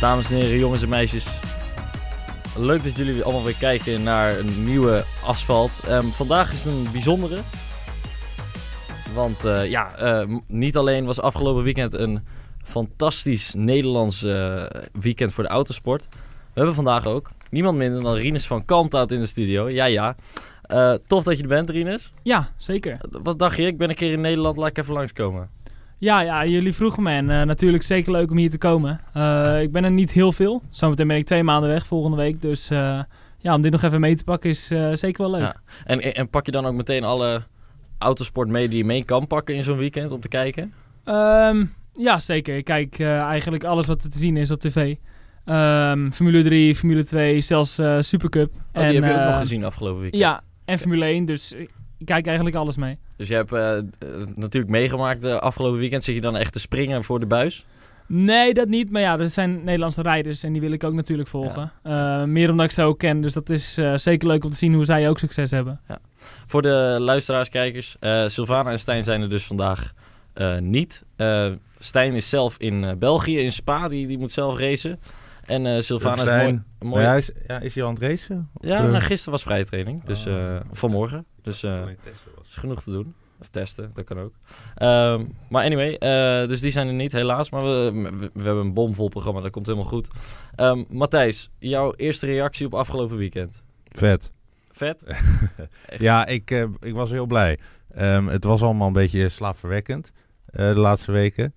Dames en heren, jongens en meisjes. Leuk dat jullie allemaal weer kijken naar een nieuwe asfalt. Ehm, vandaag is een bijzondere. Want eh, ja, eh, m- niet alleen was afgelopen weekend een fantastisch Nederlands eh, weekend voor de autosport. We hebben vandaag ook niemand minder dan Rinus van Kalmthout in de studio. Ja, ja. Eh, tof dat je er bent, Rinus. Ja, zeker. Wat dacht je? Ik ben een keer in Nederland, laat ik even langskomen. Ja, ja, jullie vroegen me en eh, natuurlijk zeker leuk om hier te komen. Eh, ik ben er niet heel veel. Zometeen ben ik twee maanden weg volgende week. Dus eh, ja, om dit nog even mee te pakken is zeker wel leuk. Ja. En, en, pak je dan ook meteen alle autosport mee die je mee kan pakken in zo'n weekend om te kijken? Ehm, ja, zeker. Ik kijk eigenlijk alles wat er te zien is op tv. Ehm, Formule 3, Formule 2, zelfs Supercup. Oh, die heb je ook nog gezien afgelopen weekend. Ja, en Formule 1. Dus ik kijk eigenlijk alles mee. Dus je hebt eh, eh, natuurlijk meegemaakt de afgelopen weekend. Zit je dan echt te springen voor de buis? Nee, dat niet. Maar ja, er zijn Nederlandse rijders en die wil ik ook natuurlijk volgen. Eh, meer omdat ik ze ook ken. Dus dat is eh, zeker leuk om te zien hoe zij ook succes hebben. Voor de luisteraars, kijkers. eh Sylvana en Stijn zijn er dus vandaag eh, niet. Eh, Stijn is zelf in eh, België, in Spa. Die, die moet zelf racen. En eh Sylvana is mooi... Ja, is, ja, is hij aan het racen? Of, ja, eh, nou, gisteren was vrije training. Dus Oh. eh, vanmorgen. Dus is genoeg te doen. Of testen, dat kan ook. Ehm, maar anyway, eh, dus die zijn er niet, helaas. Maar we, we, we hebben een bomvol programma, dat komt helemaal goed. Ehm, Matthijs, jouw eerste reactie op afgelopen weekend? Vet. Vet? Ja, ik, eh, ik was heel blij. Ehm, het was allemaal een beetje slaapverwekkend eh, de laatste weken.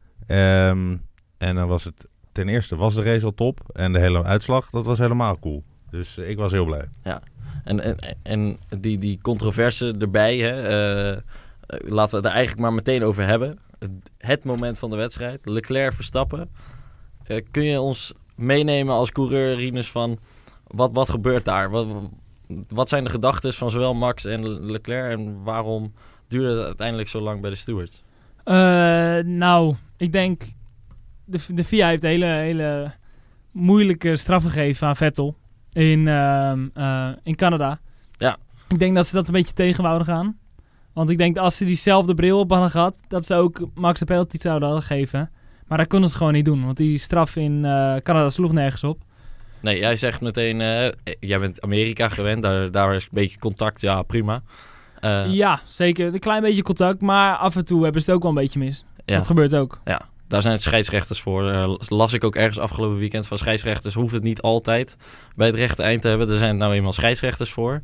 En dan was het ten eerste was de race al top. En de hele uitslag, dat was helemaal cool. Dus ik was heel blij. En, en, en die, die controverse erbij, hè, eh, eh, laten we het er eigenlijk maar meteen over hebben. Het, moment van de wedstrijd, Leclerc Verstappen. Eh, kun je ons meenemen als coureur, Rinus, van wat, wat gebeurt daar? Wat, wat zijn de gedachten van zowel Max en Leclerc en waarom duurde het uiteindelijk zo lang bij de stewards? Nou, ik denk... De, de FIA heeft hele, hele moeilijke straf gegeven aan Vettel in, ehm, eh, in Canada. Ja. Ik denk dat ze dat een beetje tegen wouden gaan. Want ik denk dat als ze diezelfde bril op hadden gehad, dat ze ook Max een penalty zouden hadden gegeven. Maar dat konden ze gewoon niet doen, want die straf in eh, Canada sloeg nergens op. Nee, jij zegt meteen, eh, jij bent Amerika gewend, daar, daar is een beetje contact, ja prima. Ja, zeker. Een klein beetje contact, maar af en toe hebben ze het ook wel een beetje mis. ja. Dat gebeurt ook. Ja, daar zijn het scheidsrechters voor. Eh, las ik ook ergens afgelopen weekend van scheidsrechters hoeven het niet altijd bij het rechte eind te hebben. Er zijn nou eenmaal scheidsrechters voor.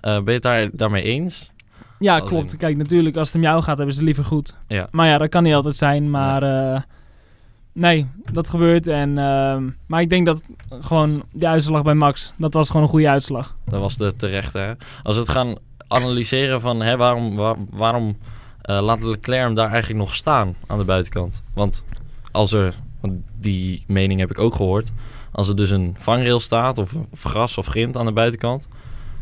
Eh, ben je het daar, daarmee eens? Ja, Als klopt. in- Kijk, natuurlijk, als het om jou gaat, hebben ze het liever goed. Ja. Maar ja, dat kan niet altijd zijn. Maar eh, nee, dat gebeurt. En, ehm, maar ik denk dat gewoon de uitslag bij Max, dat was gewoon een goede uitslag. Dat was de terechte. Hè? Als we het gaan analyseren van hè, waarom, waar- waarom eh, laat Leclerc hem daar eigenlijk nog staan aan de buitenkant? Want als er, want die mening heb ik ook gehoord, als er dus een vangrail staat of, of gras of grind aan de buitenkant,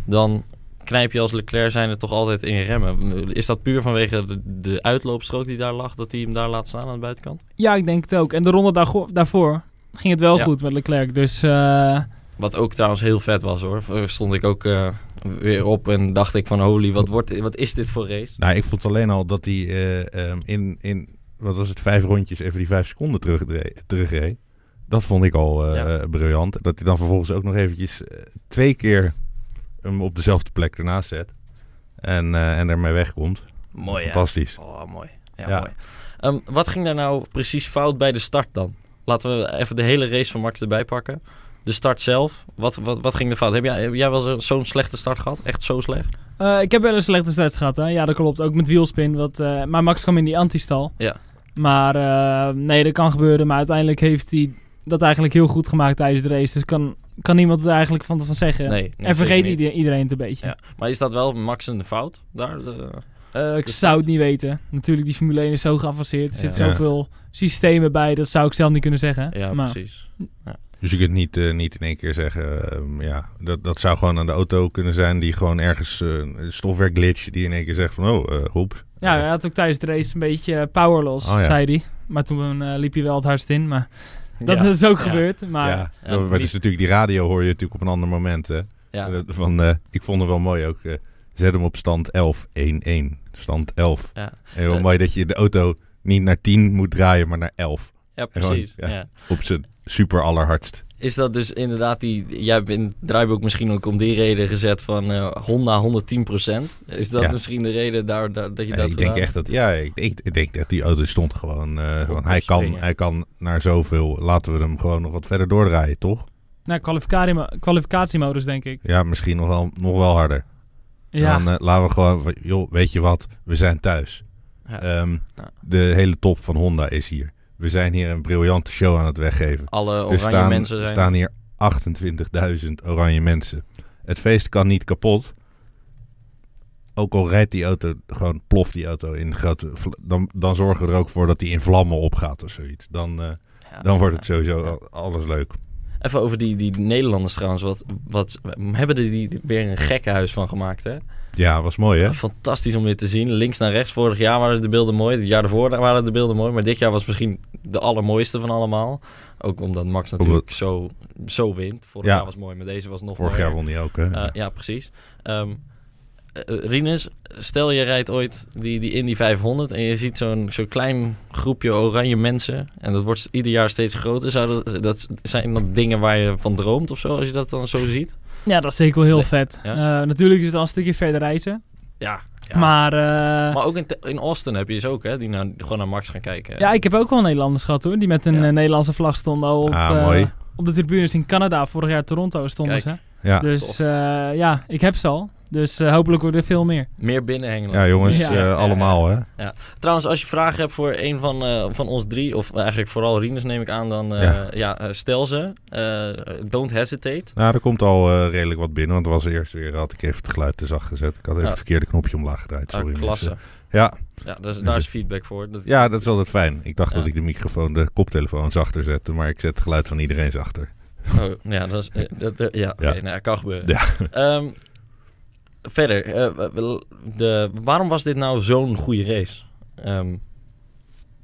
dan knijp je als Leclerc zijn er toch altijd in remmen. Is dat puur vanwege de, de uitloopstrook die daar lag, dat hij hem daar laat staan aan de buitenkant? Ja, ik denk het ook. En de ronde daarvoor ging het wel Ja. goed met Leclerc. Dus eh, Wat ook trouwens heel vet was hoor. Stond ik ook eh, weer op en dacht ik van holy, wat, wordt, wat is dit voor race? Nou, ik vond alleen al dat hij eh, ehm, in, in, wat was het, vijf rondjes even die vijf seconden terugreed. terugreed. Dat vond ik al eh, Ja. briljant. Dat hij dan vervolgens ook nog eventjes twee keer hem op dezelfde plek ernaast zet. En, en ermee wegkomt. Mooi hè? Fantastisch. Oh, mooi. Ja, Ja. mooi. Ehm, wat ging daar nou precies fout bij de start dan? Laten we even de hele race van Max erbij pakken. De start zelf, wat, wat, wat ging er fout? Heb jij, heb jij wel zo'n slechte start gehad? Echt zo slecht? eh, ik heb wel een slechte start gehad. Hè? Ja, dat klopt. Ook met wielspin. Wat, eh, maar Max kwam in die antistal. Ja. Maar eh, nee, dat kan gebeuren. Maar uiteindelijk heeft hij dat eigenlijk heel goed gemaakt tijdens de race. Dus kan, kan niemand er eigenlijk van, van zeggen. Nee. nee, en vergeet niet. iedereen, het een beetje. Ja. Maar is dat wel Max een fout daar? De- Eh, ik zou het niet weten. Natuurlijk, die Formule 1 is zo geavanceerd. Er Ja. zitten zoveel systemen bij. Dat zou ik zelf niet kunnen zeggen. Ja, maar, precies. Dus je kunt niet, eh, niet in één keer zeggen, ehm, ja, dat, dat zou gewoon aan de auto kunnen zijn die gewoon ergens eh, een stofwerk glitch die in één keer zegt van, oh, eh hoep. Ja, hij had ook tijdens de race een beetje powerloss, Oh, ja. zei hij. Maar toen eh, liep hij wel het hardst in. Maar dat Ja. is ook Ja. gebeurd. Maar ja, ja, dat- maar het niet- is natuurlijk die radio hoor je natuurlijk op een ander moment. Hè? Ja. Van, eh, ik vond het wel mooi ook. eh, zet hem op stand 11, 1-1. Stand 11. Ja. En heel mooi dat je de auto niet naar 10 moet draaien, maar naar 11. ja, Gewoon, precies. ja. Ja. Op zijn super allerhardst. Is dat dus inderdaad die... Jij hebt in het draaiboek misschien ook om die reden gezet van eh, Honda 110%. Is dat Ja. misschien de reden daar, daar- dat je Ja, dat ik denk echt dat, ja, ik, ik, ik denk dat die auto stond gewoon. eh, gewoon hij, kan, hij kan naar zoveel. Laten we hem gewoon nog wat verder doordraaien, toch? Nou, kwalificatie- kwalificatiemodus, denk ik. Ja, misschien nog wel, nog wel harder. Ja, Dan eh, laten we gewoon. van, Joh, weet je wat? We zijn thuis. Ja. Ehm, Ja. De hele top van Honda is hier. We zijn hier een briljante show aan het weggeven. Alle Er oranje staan, mensen er zijn... staan hier 28.000 oranje mensen. Het feest kan niet kapot. Ook al rijdt die auto, gewoon ploft die auto in grote... Dan, dan zorgen we er ook voor dat die in vlammen opgaat of zoiets. Dan, eh, Ja. dan wordt het sowieso Ja. alles leuk. Even over die, die Nederlanders trouwens. Wat, wat hebben er die weer een gekkenhuis van gemaakt, hè? Ja, was mooi hè? Fantastisch om weer te zien. Links naar rechts. Vorig jaar waren de beelden mooi. Het jaar daarvoor waren de beelden mooi. Maar dit jaar was misschien de allermooiste van allemaal. Ook omdat Max natuurlijk zo, zo wint. Vorig Ja. jaar was mooi, maar deze was nog Vorig mooier. jaar won hij ook hè? Eh, ja, precies. Eh, Rinus, stel je rijdt ooit die, die Indy 500 en je ziet zo'n zo'n klein groepje oranje mensen en dat wordt ieder jaar steeds groter. Zou dat, dat zijn dat dingen waar je van droomt of zo, als je dat dan zo ziet? Ja, dat is zeker wel heel Nee. vet. Ja. Eh, natuurlijk is het al een stukje verder reizen. Ja. ja. Maar, eh, Maar ook in, in Austin heb je dus ook, hè, die nou, gewoon naar Max gaan kijken. ja, ik heb ook wel Nederlanders gehad hoor. Die met een Ja. eh, Nederlandse vlag stonden al op, Ah, eh, mooi. op de tribunes in Canada. Vorig jaar Toronto stonden Kijk. ze. Ja. Dus eh, ja, ik heb ze al. Dus eh, hopelijk worden er veel meer. Meer binnen Engeland. ja, jongens, Ja. eh, Ja, allemaal hè? Trouwens, als je vragen hebt voor een van, eh, van ons drie, of eigenlijk vooral Rinus neem ik aan, dan eh, ja. Ja. stel ze. Eh, don't hesitate. Nou, er komt al eh, redelijk wat binnen. Want er was eerst weer, had ik even het geluid te zacht gezet. Ik had even Ja. het verkeerde knopje omlaag gedraaid. Ah, Sorry. klasse. mensen. Ja, Ja, daar is, Dus daar is het- feedback voor. Dat, ja, dat is altijd fijn. Ik dacht Ja. dat ik de microfoon, de koptelefoon zachter zette. Maar ik zet het geluid van iedereen zachter. Oh, ja, dat is, dat, dat- ja, Ja. nou, kan gebeuren. Ja. Verder, eh, de, waarom was dit nou zo'n goede race? Ehm,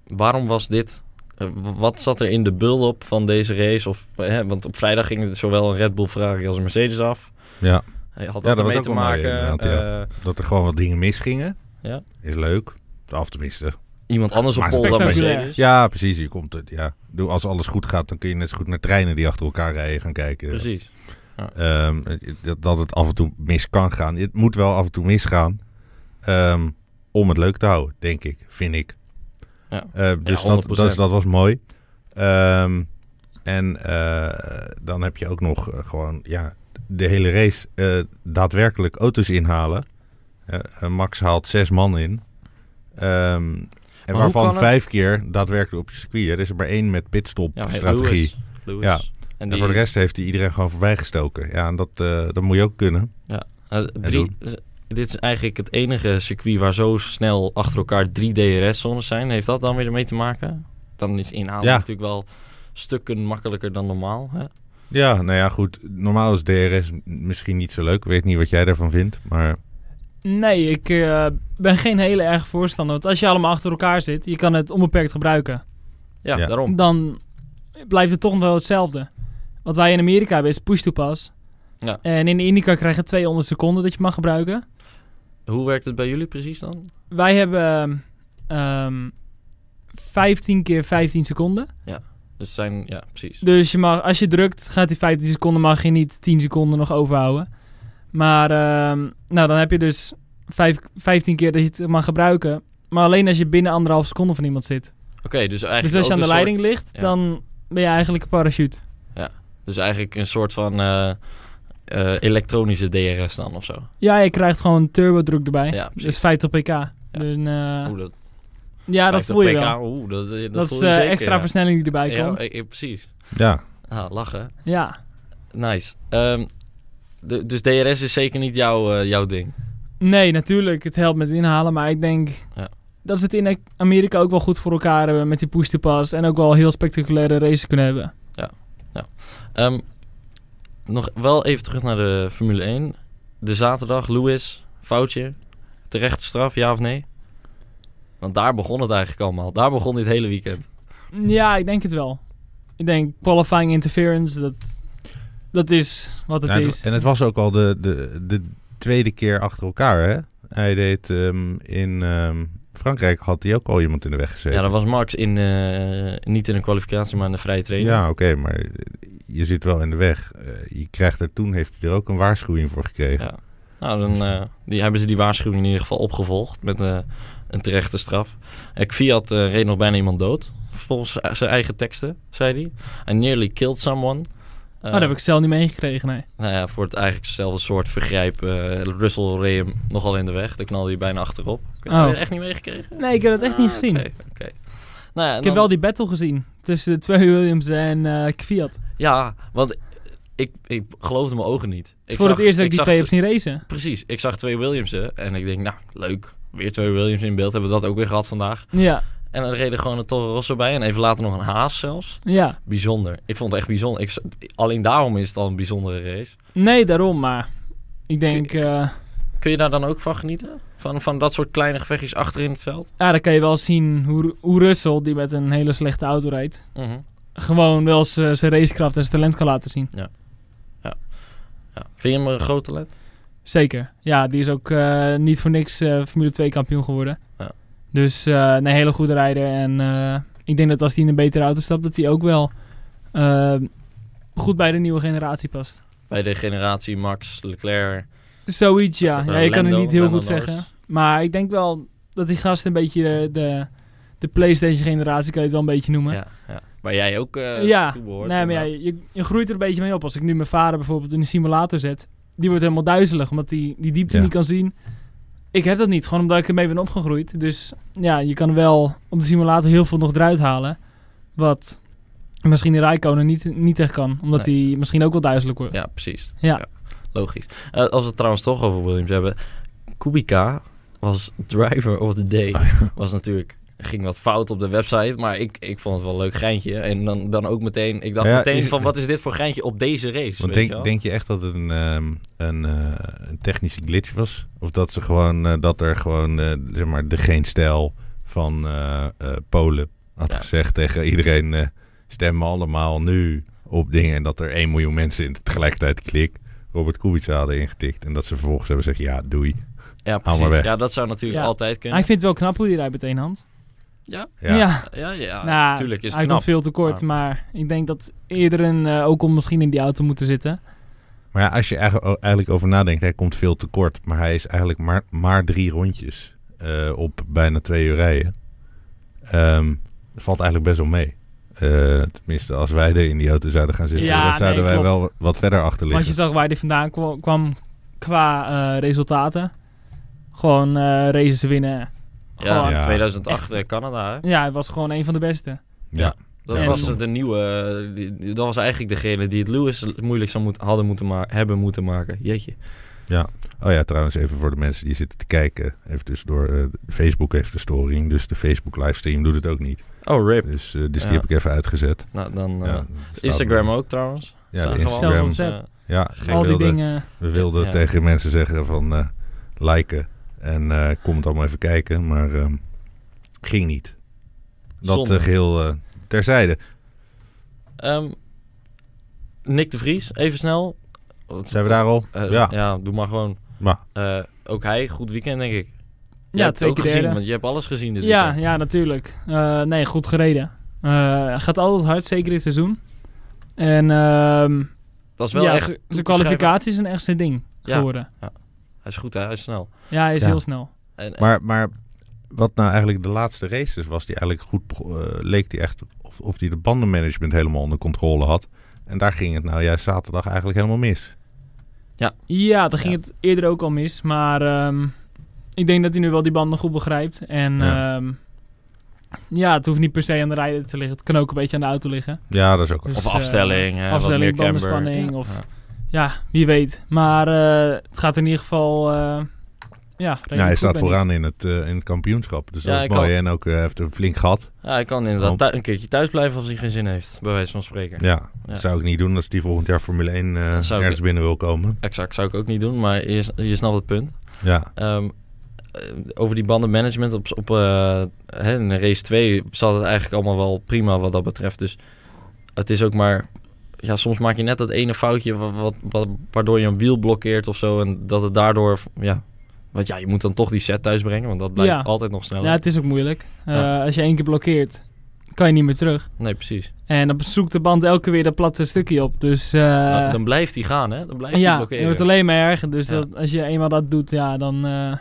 waarom was dit... eh, wat zat er in de build-up van deze race? Of, hè, want op vrijdag ging het zowel een Red Bull Ferrari als een Mercedes af. Ja, Hij had Ja, dat ook te maken. ja. Eh, dat er gewoon wat dingen misgingen. Ja. Is leuk. Of tenminste. iemand anders op pol dan. Mercedes. Ja, precies. Je komt het, ja. Doe, als alles goed gaat, dan kun je net zo goed naar treinen die achter elkaar rijden gaan kijken. Precies. Ehm, dat, dat het af en toe mis kan gaan. Het moet wel af en toe misgaan. ehm, om het leuk te houden, denk ik. Vind ik. Ja. Eh, dus Ja, dat, 100%. dat, was mooi. Ehm, en eh, dan heb je ook nog eh, gewoon ja, de hele race eh, daadwerkelijk auto's inhalen. Max haalt zes man in. Ehm, en waarvan vijf keer daadwerkelijk op je circuit. Er is er maar één met pitstop Ja, Ja. En, voor de rest heeft hij iedereen gewoon voorbij gestoken. Ja, en dat, eh, dat moet je ook kunnen. eh, drie, dit is eigenlijk het enige circuit waar zo snel achter elkaar drie DRS-zones zijn. Heeft dat dan weer ermee te maken? Dan is inhalen Ja. natuurlijk wel stukken makkelijker dan normaal. Hè? Ja, nou ja, goed. Normaal is DRS misschien niet zo leuk. Ik weet niet wat jij daarvan vindt. Maar Nee, ik eh, ben geen hele erg voorstander. Want als je allemaal achter elkaar zit, je kan het onbeperkt gebruiken. Ja, Ja. daarom. Dan blijft het toch nog wel hetzelfde. Wat wij in Amerika hebben is push-to-pass. Ja. En in de Indica krijg je 200 seconden dat je mag gebruiken. Hoe werkt het bij jullie precies dan? Wij hebben ehm 15 keer 15 seconden. Dus zijn, ja, precies. Dus je mag, als je drukt, gaat die 15 seconden, mag je niet 10 seconden nog overhouden. Maar ehm, nou, dan heb je dus vijf, 15 keer dat je het mag gebruiken. Maar alleen als je binnen anderhalf seconde van iemand zit. Oké, dus eigenlijk dus als je aan de leiding ligt, ja. dan ben je eigenlijk een parachute. Dus eigenlijk een soort van eh, eh, elektronische DRS dan of zo. Ja, je krijgt gewoon turbodruk erbij. Ja, dus 50 pk. Dus, eh, Oeh, dat, ja, dat 50 voel je pk, wel. Oeh, dat, dat, Dat, voel is je zeker, extra ja. versnelling die erbij Ja, komt. eh, precies. ja, Ah, lachen. Ja. Nice. Ehm, de, dus DRS is zeker niet jouw, eh, jouw ding. Nee, natuurlijk. Het helpt met inhalen. Maar ik denk Ja. dat ze het in Amerika ook wel goed voor elkaar hebben met die push-to-pass. En ook wel heel spectaculaire races kunnen hebben. Ehm, nog wel even terug naar de Formule 1. De zaterdag, Lewis, foutje. Terechte straf, ja of nee? Want daar begon het eigenlijk allemaal. Daar begon dit hele weekend. Ja, ik denk het wel. Ik denk qualifying interference, dat, dat is wat het Ja, is. En het was ook al de, de, de tweede keer achter elkaar, hè? Hij deed ehm, in, ehm, Frankrijk had hij ook al iemand in de weg gezeten. Ja, dat was Max in, eh, niet in een kwalificatie, maar in de vrije training. Ja, oké, maar je zit wel in de weg. Eh, je krijgt er toen, heeft hij er ook een waarschuwing voor gekregen. Ja. Nou, dan eh, die, hebben ze die waarschuwing in ieder geval opgevolgd met een terechte straf. Eh, reed nog bijna iemand dood, volgens zijn eigen teksten, zei hij. I nearly killed someone. Oh, dat heb ik zelf niet meegekregen, nee. Nou ja, voor het eigenlijk hetzelfde soort vergrijp. eh, Russell reed hem nogal in de weg. Daar knalde hij bijna achterop. Heb je Oh. dat echt niet meegekregen? Nee, ik heb dat echt niet Ah, gezien. Oké, oké. Nou ja, Ik dan- heb wel die battle gezien tussen Twee Williams en eh Kviat. Ja, want ik, ik geloofde mijn ogen niet. Ik Voor zag- het eerst dat ik die twee heb zien racen. Precies, ik zag twee Williamsen en ik denk, nou, leuk. Weer twee Williams in beeld. Hebben we dat ook weer gehad vandaag. Ja, En er reden gewoon een Toro Rosso bij. En even later nog een Haas zelfs. ja. Bijzonder. Ik vond het echt bijzonder. Ik, alleen daarom is het al een bijzondere race. Nee, daarom, maar ik denk... eh, Kun je daar dan ook van genieten? Van, van dat soort kleine gevechtjes achter in het veld? ja, dan kan je wel zien hoe, hoe Russell, die met een hele slechte auto rijdt, Mhm. gewoon wel zijn racekracht en zijn talent kan laten zien. Ja. Vind je hem een groot talent? Zeker. Ja, die is ook eh, niet voor niks eh, Formule 2 kampioen geworden. Ja. Dus eh, een hele goede rijder. En eh, ik denk dat als hij in een betere auto stapt, dat hij ook wel eh, goed bij de nieuwe generatie past. Bij de generatie Max, Leclerc, Zoiets, ja. ja je kan het niet heel Lando goed Norris. zeggen. Maar ik denk wel dat die gast een beetje de, de, de PlayStation generatie, kan je het wel een beetje noemen. Ja, ja. Waar jij ook eh Ja, toe behoort. nee, maar ja, je, je groeit er een beetje mee op. Als ik nu mijn vader bijvoorbeeld in een simulator zet, die wordt helemaal duizelig, omdat hij die diepte Ja. niet kan zien. Ik heb dat niet, gewoon omdat ik ermee ben opgegroeid. Dus ja, je kan wel op de simulator heel veel nog eruit halen. Wat misschien de Rijkonen niet, niet echt kan, omdat hij misschien ook wel duizelig wordt. Ja, precies. Ja. logisch. Eh, als we het trouwens toch over Williams hebben. Kubica was driver of the day. Was natuurlijk... Ging wat fout op de website, maar ik, ik vond het wel een leuk geintje. En dan, dan ook meteen... Ik dacht Ja, meteen is- van, wat is dit voor geintje op deze race? Want weet je denk, denk je echt dat het een, ehm, een, eh, een technische glitch was? Of dat ze gewoon eh, dat er gewoon eh, zeg maar de geen stijl van eh, eh, Polen had Ja. gezegd tegen iedereen eh, stemmen allemaal nu op dingen en dat er 1 miljoen mensen in tegelijkertijd klik Robert Kubica hadden ingetikt en dat ze vervolgens hebben gezegd ja doei. ja, precies. weg. Ja, dat zou natuurlijk Ja. altijd Maar kunnen. ik vind het wel knap hoe hij rijdt met één hand. Ja? Ja. ja. Ja, ja, nou, is het hij knap. komt veel te kort, Maar- maar ik denk dat eerder een eh, ook om misschien in die auto moeten zitten. Maar ja, als je eigenlijk, eigenlijk over nadenkt, hij komt veel te kort, maar hij is eigenlijk maar, maar drie rondjes eh, op bijna twee uur rijden. Ehm, dat valt eigenlijk best wel mee. Eh, tenminste, als wij er in die auto zouden gaan zitten, Ja, dan zouden nee, wij klopt. wel wat verder achter Want je liggen. zag waar hij vandaan kwam, kwam qua eh, resultaten. Gewoon eh, races winnen. Ja, Gewoon, Ja. 2008 eh, Canada, hè? Ja, hij was gewoon een van de beste. Ja. Dat En- was de nieuwe... eh, die- dat was eigenlijk degene die het Lewis moeilijk zou moet, hadden moeten ma- hebben moeten maken. Jeetje. Oh ja, trouwens, even voor de mensen die zitten te kijken. Even tussendoor. eh, Facebook heeft de storing, dus de Facebook livestream doet het ook niet. Oh, rip. Dus, eh, dus Ja. die heb ik even uitgezet. Nou, dan... Ja, eh, Instagram ook trouwens. Ja, de. Instagram. Zelfs Ja, Al die wilden, dingen. we wilden Ja. tegen mensen zeggen van eh, liken en eh kom het allemaal even kijken, maar ehm, ging niet. Dat eh, geheel eh, terzijde. ehm, Nick de Vries, even snel. Zijn we daar al? Ja. ja, doe maar gewoon. Maar, Eh, ook hij, goed weekend denk ik. Ja, hebt het twee ook keer gezien, derde. want je hebt alles gezien dit Ja, weekend. ja, natuurlijk. Eh, nee, goed gereden. Eh, hij gaat altijd hard, zeker dit seizoen. En ehm Dat is wel ja, echt zijn- toe zijn te schrijven. kwalificatie is een echt zijn ding Ja. geworden. Hij is goed, hè? hij is snel. Ja, hij is Ja. heel snel. En, maar, maar wat nou eigenlijk de laatste races was, die eigenlijk goed eh, leek hij echt of, of hij de bandenmanagement helemaal onder controle had. En daar ging het nou juist zaterdag eigenlijk helemaal mis. Ja, dan ging Ja. het eerder ook al mis. Maar ehm, ik denk dat hij nu wel die banden goed begrijpt. En Ja. ja, ja het hoeft niet per se aan de rijder te liggen. Het kan ook een beetje aan de auto liggen. Ja, dat is ook Dus, of afstelling, hè, afstelling, wat meer camber. bandenspanning Ja. of- Ja. Wie weet. Maar eh, het gaat in ieder geval... eh, ja, Ja, redelijk hij goed, staat ik. vooraan in het, eh, in het kampioenschap. Dus Ja, dat hij is mooi. kan- En ook eh, heeft een flink gat. Ja, hij kan inderdaad Oh. een keertje thuis blijven als hij geen zin heeft, bij wijze van spreken. Ja, Ja. dat zou ik niet doen als die volgend jaar Formule 1 eh, Dat zou ik- ergens binnen wil komen. Exact, zou ik ook niet doen, maar je, je snapt het punt. Ja, Ehm, eh, over die bandenmanagement op, op eh, hè, in race 2 zat het eigenlijk allemaal wel prima wat dat betreft. Dus het is ook maar... Ja, soms maak je net dat ene foutje wat, wat, wat- waardoor je een wiel blokkeert of zo. En dat het daardoor ja, Want ja, je moet dan toch die set thuis brengen, want dat blijkt Ja. altijd nog sneller. Ja, het is ook moeilijk. Eh, Ja. Als je één keer blokkeert, kan je niet meer terug. Nee, precies. En dan zoekt de band elke keer weer dat platte stukje op. Dus eh, Nou, dan blijft hij gaan, hè? Dan blijft hij ja, je blokkeren. wordt alleen maar erger. Dus Ja. dat, als je eenmaal dat doet, ja, dan, eh,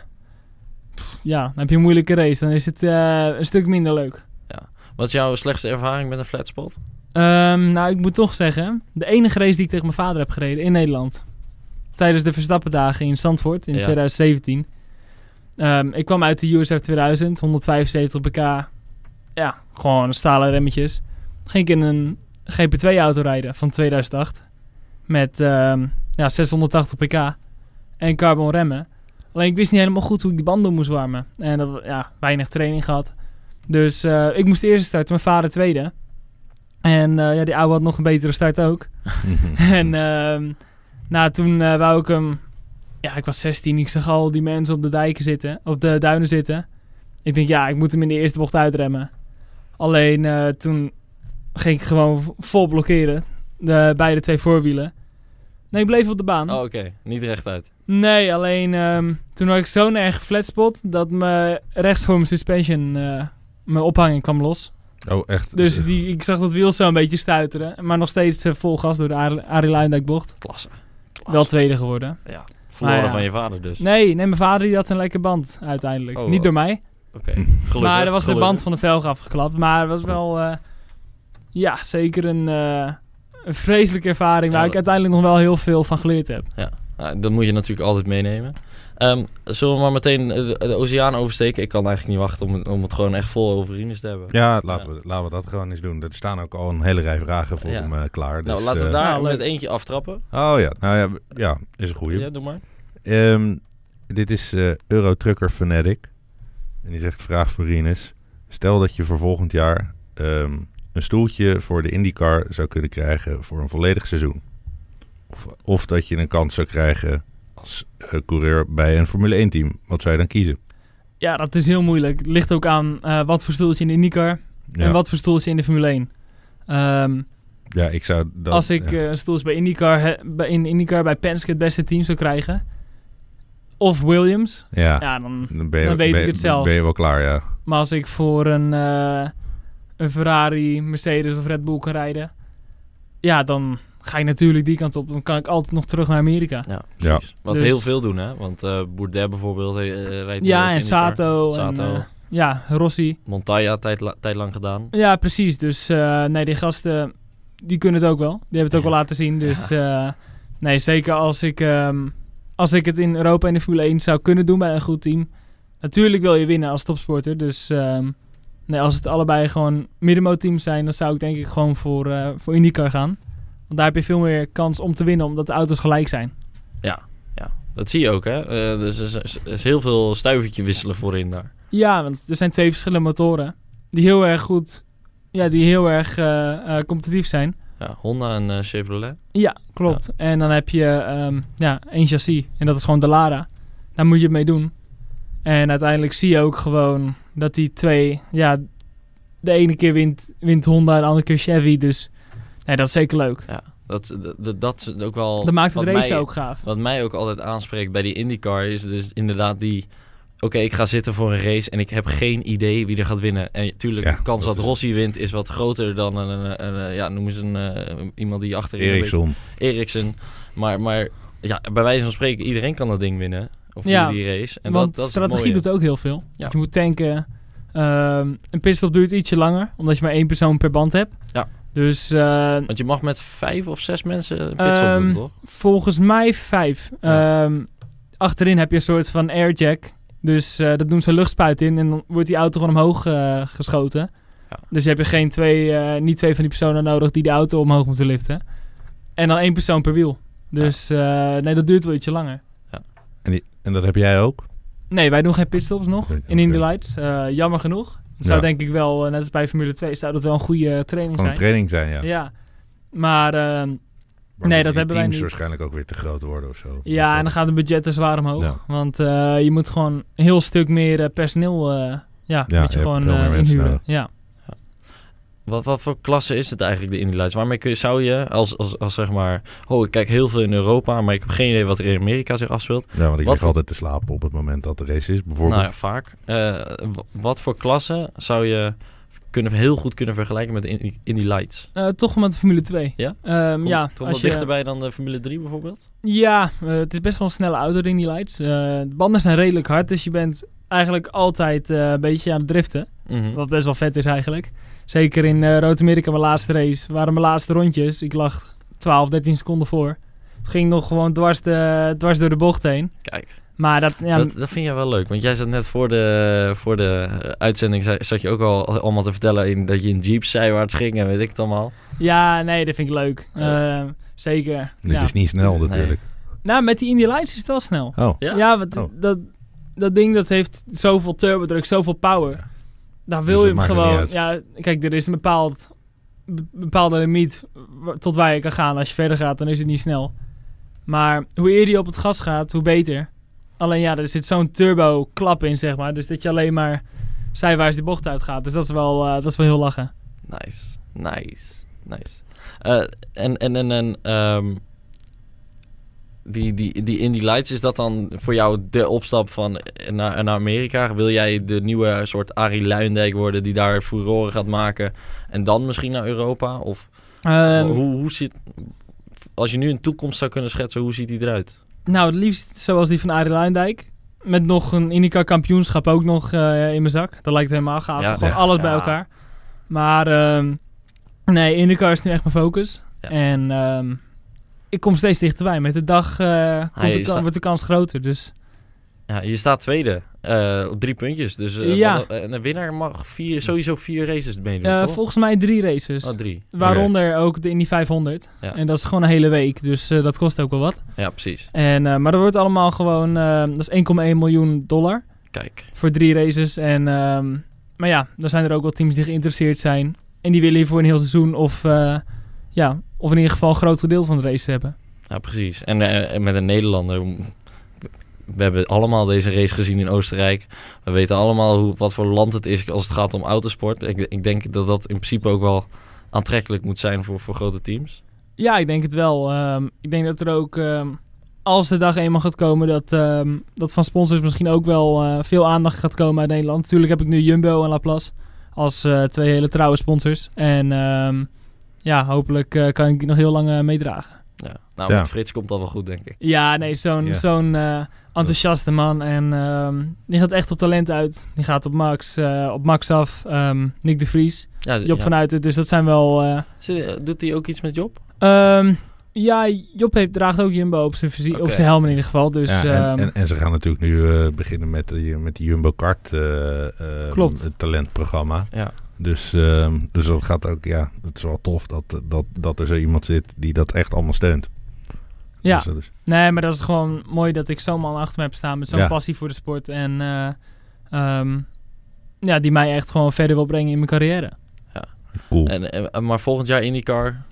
pff, ja, dan heb je een moeilijke race. Dan is het een stuk minder leuk. Wat is jouw slechtste ervaring met een flatspot? Ehm, nou, ik moet toch zeggen, de enige race die ik tegen mijn vader heb gereden in Nederland. Tijdens de Verstappendagen in Zandvoort in Ja. 2017. Ehm, ik kwam uit de USF 2000, 175 pk. Ja, gewoon stalen remmetjes. Ging ik in een GP2-auto rijden van 2008. Met ehm, ja, 680 pk en carbon remmen. Alleen ik wist niet helemaal goed hoe ik die banden moest warmen. En dat, ja, weinig training gehad. Dus eh, ik moest de eerste starten, mijn vader tweede. En eh, ja, die oude had nog een betere start ook. en nou, toen eh, wou ik hem... Ja, ik was 16. Ik zag al die mensen op de dijken zitten. Op de duinen zitten. Ik denk, ja, ik moet hem in de eerste bocht uitremmen. Alleen toen ging ik gewoon vol blokkeren. De, beide twee voorwielen. Nee, ik bleef op de baan. Oh, oké. Niet rechtuit. Nee, alleen ehm, toen had ik zo'n erg flatspot... dat me rechts voor mijn suspension... mijn ophanging kwam los. Oh, echt? Dus die, ik zag dat wiel zo een beetje stuiteren. Maar nog steeds eh, vol gas door de Arie- Arie Luijendijk bocht. Klasse. Klasse. Wel tweede geworden. Ja. Verloren Maar ja. van je vader dus. Nee, nee, mijn vader die had een lekker band uiteindelijk. Oh, Niet oh. door mij. Oké. Gelukkig. maar er was de band van de velg afgeklapt. Maar het was wel... eh, ja, zeker een, eh, een vreselijke ervaring... Ja, waar ik uiteindelijk nog wel heel veel van geleerd heb. Ja, dat moet je natuurlijk altijd meenemen. Ehm, zullen we maar meteen de, de oceaan oversteken? Ik kan eigenlijk niet wachten om het, om het gewoon echt vol over Rinus te hebben. Ja, laten, We, laten we dat gewoon eens doen. Er staan ook al een hele rij vragen voor Ja. hem eh, klaar. nou, dus, laten we eh, daar Nou, met eentje aftrappen. Oh ja, nou ja, ja is een goeie. Ja, doe maar. Ehm, dit is eh Euro Trucker Fanatic. En die zegt vraag voor Rinus. Stel dat je voor volgend jaar ehm, een stoeltje voor de IndyCar zou kunnen krijgen voor een volledig seizoen. Of, of dat je een kans zou krijgen als eh, coureur bij een Formule 1 team. Wat zou je dan kiezen? Ja, dat is heel moeilijk. Ligt ook aan eh, wat voor stoeltje in de IndyCar... Ja, en wat voor stoeltje in de Formule 1. Ehm, ja ik zou dat... als ik ja. eh, een stoeltje bij IndyCar, he- bij, in IndyCar bij Penske het beste team zou krijgen... of Williams, ja, ja, dan... dan, ben je, dan weet ben ik het zelf. Ben je wel klaar, ja. Maar als ik voor een, een Ferrari, Mercedes of Red Bull kan rijden... ja, dan ga je natuurlijk die kant op. Dan kan ik altijd nog terug naar Amerika. Ja, Ja. precies. Wat Dus- heel veel doen, hè? Want eh Bourdais bijvoorbeeld eh, rijdt Ja, en. Sato. Sato. En, eh, ja, Rossi. Montoya tijd, la- tijd lang gedaan. Ja, precies. Dus eh, nee, die gasten, die kunnen het ook wel. Die hebben het ook Ja. wel laten zien. Dus eh, nee, zeker als ik, ehm, als ik het in Europa in de Formule 1 zou kunnen doen bij een goed team. Natuurlijk wil je winnen als topsporter. Dus ehm, nee, als het allebei gewoon middenmootteams zijn, dan zou ik denk ik gewoon voor, eh voor IndyCar gaan. Want daar heb je veel meer kans om te winnen, omdat de auto's gelijk zijn. Dat zie je ook, hè? Eh, dus er is, er is heel veel stuivertje wisselen voorin daar. Ja, want er zijn twee verschillende motoren die heel erg goed, ja, die heel erg eh, eh, competitief zijn. Ja, Honda en Chevrolet. Ja, klopt. En dan heb je ehm, ja, één chassis. En dat is gewoon de Lara. Daar moet je het mee doen. En uiteindelijk zie je ook gewoon dat die twee... Ja, de ene keer wint, wint Honda en de andere keer Chevy. Dus nee, dat is zeker leuk. Ja, dat, dat, dat is ook wel... Dat maakt het wat race mij- ook gaaf. Wat mij ook altijd aanspreekt bij die IndyCar is dus inderdaad die... Oké, ik ga zitten voor een race en ik heb geen idee wie er gaat winnen. En tuurlijk, Ja, de kans dat Rossi wint is wat groter dan een, een, een- een- ja, noem eens een, eh, iemand die achterin... beetje- Eriksen. Maar, maar ja, bij wijze van spreken, iedereen kan dat ding winnen. Of Ja, die, race. En Want dat, dat strategie doet ook heel veel. Ja. Je moet tanken. Ehm, een pitstop duurt ietsje langer. Omdat je maar één persoon per band hebt. Ja. Dus eh, Want je mag met vijf of zes mensen een pitstop Ehm, doen, toch? Volgens mij vijf. Ja. Ehm, achterin heb je een soort van airjack. Dus eh dat doen ze luchtspuit in en dan wordt die auto gewoon omhoog eh, geschoten. Ja. Dus heb je geen twee, eh, niet twee van die personen nodig die de auto omhoog moeten liften. En dan één persoon per wiel. Dus eh, nee, dat duurt wel ietsje langer. En, die, en dat heb jij ook? Nee, wij doen geen pitstops nog in Indy oké. Lights. Eh, jammer genoeg. Zou denk ik wel, eh, net als bij Formule 2, zou dat wel een goede eh, training Gewoon zijn. training zijn, ja. ja. Maar ehm, Maar Nee, dat hebben wij teams niet. waarschijnlijk ook weer te groot worden of zo. Ja, en dan gaat het budget er zwaar omhoog. Ja. Want eh, je moet gewoon een heel stuk meer eh, personeel eh, ja, Ja, moet je gewoon eh, mensen inhuren. Ja. Wat, wat voor klasse is het eigenlijk, de Indy Lights? Waarmee kun je, zou je, als, als, als zeg maar... Oh, ik kijk heel veel in Europa, maar ik heb geen idee wat er in Amerika zich afspeelt. Ja, want ik Wat lig voor- altijd te slapen op het moment dat de race is, bijvoorbeeld. Nou ja, vaak. Eh, wat voor klasse zou je kunnen, heel goed kunnen vergelijken met de Indy, Indy Lights? Eh, toch met de Formule 2. Ja? Ehm, Kom, ja, als wat je- dichterbij dan de Formule 3 bijvoorbeeld? Ja, eh, het is best wel een snelle auto, de Indy Lights. Eh, de banden zijn redelijk hard, dus je bent eigenlijk altijd eh, een beetje aan het driften. Mhm. Wat best wel vet is eigenlijk. Zeker in eh Rood-Amerika, mijn laatste race, waren mijn laatste rondjes. Ik lag 12, 13 seconden voor. Het ging nog gewoon dwars, de, dwars door de bocht heen. Kijk, Maar dat, ja, dat, dat vind jij wel leuk. Want jij zat net voor de, voor de eh, uitzending, zei- zat je ook al allemaal te vertellen in, dat je in Jeep zijwaarts ging en weet ik het allemaal. ja, nee, dat vind ik leuk. Ja. Eh, zeker. Het ja. is niet snel Nee. natuurlijk. Nou, met die Indy Lights is het wel snel. Oh, Ja? Ja, want Oh. dat, dat ding dat heeft zoveel turbodruk, zoveel power. Daar wil Dus je het hem gewoon... Ja, kijk, er is een bepaald, be- bepaalde limiet tot waar je kan gaan. Als je verder gaat, dan is het niet snel. Maar hoe eerder je op het gas gaat, hoe beter. Alleen ja, er zit zo'n turbo klap in, zeg maar. Dus dat je alleen maar zijwaarts de bocht uitgaat. Dus dat is wel, eh, dat is wel heel lachen. Nice, nice, nice. Eh, en en, en, en ehm, die, die, die Indy Lights, is dat dan voor jou de opstap van eh, naar, naar Amerika? Wil jij de nieuwe soort Arie Luijendijk worden die daar furoren gaat maken en dan misschien naar Europa? Of Ehm, hoe, hoe ziet, als je nu een toekomst zou kunnen schetsen, hoe ziet die eruit? Nou, het liefst zoals die van Arie Luijendijk. Met nog een IndyCar kampioenschap ook nog eh, in mijn zak. Dat lijkt helemaal gaaf. Ja, Gewoon ja. alles bij elkaar. Maar ehm, nee, IndyCar is nu echt mijn focus. Ja. En ehm, ik kom steeds dichterbij. Met de dag eh, komt de kan- wordt de kans groter. Dus Ja, je staat tweede, eh, op drie puntjes. Dus eh, Ja. wat- en de winnaar mag vier, sowieso vier races meedoen, toch? volgens mij drie races. Oh, drie. Waaronder ook de Indy 500. Ja. En dat is gewoon een hele week. Dus dat kost ook wel wat. Ja, precies. En, maar dat wordt allemaal gewoon... dat is 1,1 miljoen dollar. Kijk. voor drie races. En, ehm, maar ja, dan zijn er ook wel teams die geïnteresseerd zijn. En die willen hier voor een heel seizoen of, ja, of in ieder geval een groot gedeelte van de race hebben. Ja, precies. En, eh, met een Nederlander. We hebben allemaal deze race gezien in Oostenrijk. We weten allemaal hoe, wat voor land het is als het gaat om autosport. Ik, ik denk dat dat in principe ook wel aantrekkelijk moet zijn voor, voor grote teams. Ja, ik denk het wel. Ehm, ik denk dat er ook, ehm, als de dag eenmaal gaat komen, dat, ehm, dat van sponsors misschien ook wel eh, veel aandacht gaat komen uit Nederland. Natuurlijk heb ik nu Jumbo en Laplace als eh, twee hele trouwe sponsors. En ja, hopelijk eh, kan ik die nog heel lang eh, meedragen. Ja. Nou, Ja. met Frits komt dat wel goed, denk ik. Ja, nee, zo'n Ja. zo'n eh, enthousiaste man. En ehm, die gaat echt op talent uit. Die gaat op Max, eh, op Max af. Ehm, Nick de Vries, Ja, Job ja. van Uiten. Dus dat zijn wel... eh, Doet hij ook iets met Job? ehm, ja, Job heeft, draagt ook Jumbo op zijn, op zijn helm in ieder geval. Dus ja, en, en, en ze gaan natuurlijk nu eh, beginnen met, die, met die Jumbo Kart eh, eh, Klopt. het talentprogramma. Ja. Dus, ehm, dus dat gaat ook, ja, het is wel tof dat, dat, dat er zo iemand zit die dat echt allemaal steunt. ja, Dus dat is, nee, maar dat is gewoon mooi dat ik zo'n man achter me heb staan met zo'n Ja. passie voor de sport. En eh, ehm, ja, die mij echt gewoon verder wil brengen in mijn carrière. cool. En, en- maar volgend jaar IndyCar,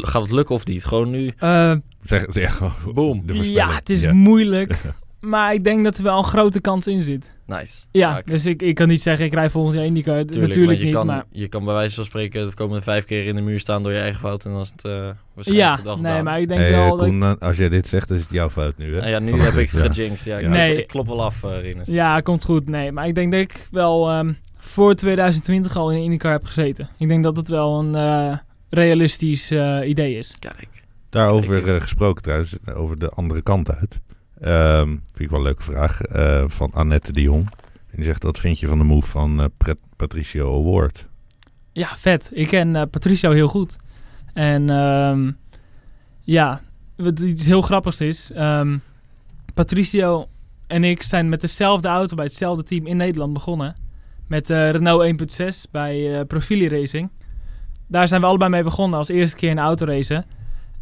gaat het lukken of niet? Gewoon nu? Eh, zeg, zeg, gewoon Boom. ja, het is Ja. moeilijk. maar ik denk dat er wel een grote kans in zit. Nice. Ja, ik- dus ik, ik kan niet zeggen ik rij volgend jaar IndyCar. Tuurlijk, Natuurlijk je niet, kan, maar... je kan bij wijze van spreken de komende vijf keer in de muur staan door je eigen fout en dan is het eh waarschijnlijk Ja, de dag nee, gedaan. maar ik denk Hey, wel eh, dat ik- eh, als jij dit zegt, dan is het jouw fout nu, hè? Nou ja, nu Vanaf heb ik het ja. gejinxed. Ja, ik. Nee. ik klop wel af, Rinus. Ja, komt goed. Nee, maar ik denk dat ik wel ehm, voor 2020 al in IndyCar heb gezeten. Ik denk dat het wel een eh, realistisch eh, idee is. Kijk. Daarover Kijk gesproken trouwens, over de andere kant uit. Ehm, vind ik wel een leuke vraag. eh, van Annette de Jong. En die zegt, wat vind je van de move van eh, Patricio Award? Ja, vet. Ik ken eh, Patricio heel goed. En ehm, ja, wat iets heel grappigs is. ehm, Patricio en ik zijn met dezelfde auto bij hetzelfde team in Nederland begonnen. Met Renault 1.6 bij Profili Racing. Daar zijn we allebei mee begonnen als eerste keer in autoracen.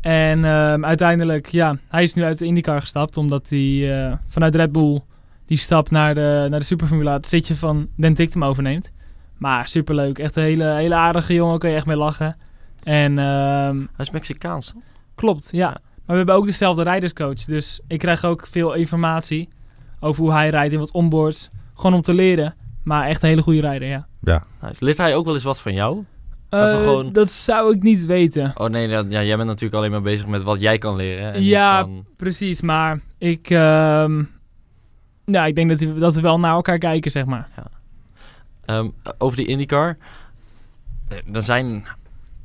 En ehm, uiteindelijk, ja, hij is nu uit de IndyCar gestapt. Omdat hij eh, vanuit Red Bull die stap naar de, naar de Superformula, het zitje van Den Tictum overneemt. Maar superleuk. Echt een hele, hele aardige jongen. Kan je echt mee lachen. En ehm, Hij is Mexicaans, toch? klopt, ja. Maar we hebben ook dezelfde rijderscoach. Dus ik krijg ook veel informatie over hoe hij rijdt in wat onboards. Gewoon om te leren. Maar echt een hele goede rijder, ja. Ja, Nice. Leert hij ook wel eens wat van jou? Eh, gewoon- Dat zou ik niet weten. Oh nee, dat- ja, jij bent natuurlijk alleen maar bezig met wat jij kan leren. En Ja. van- Precies, maar ik... ehm, ja, ik denk dat, we- dat we wel naar elkaar kijken, zeg maar. Ehm, over die IndyCar. Er zijn,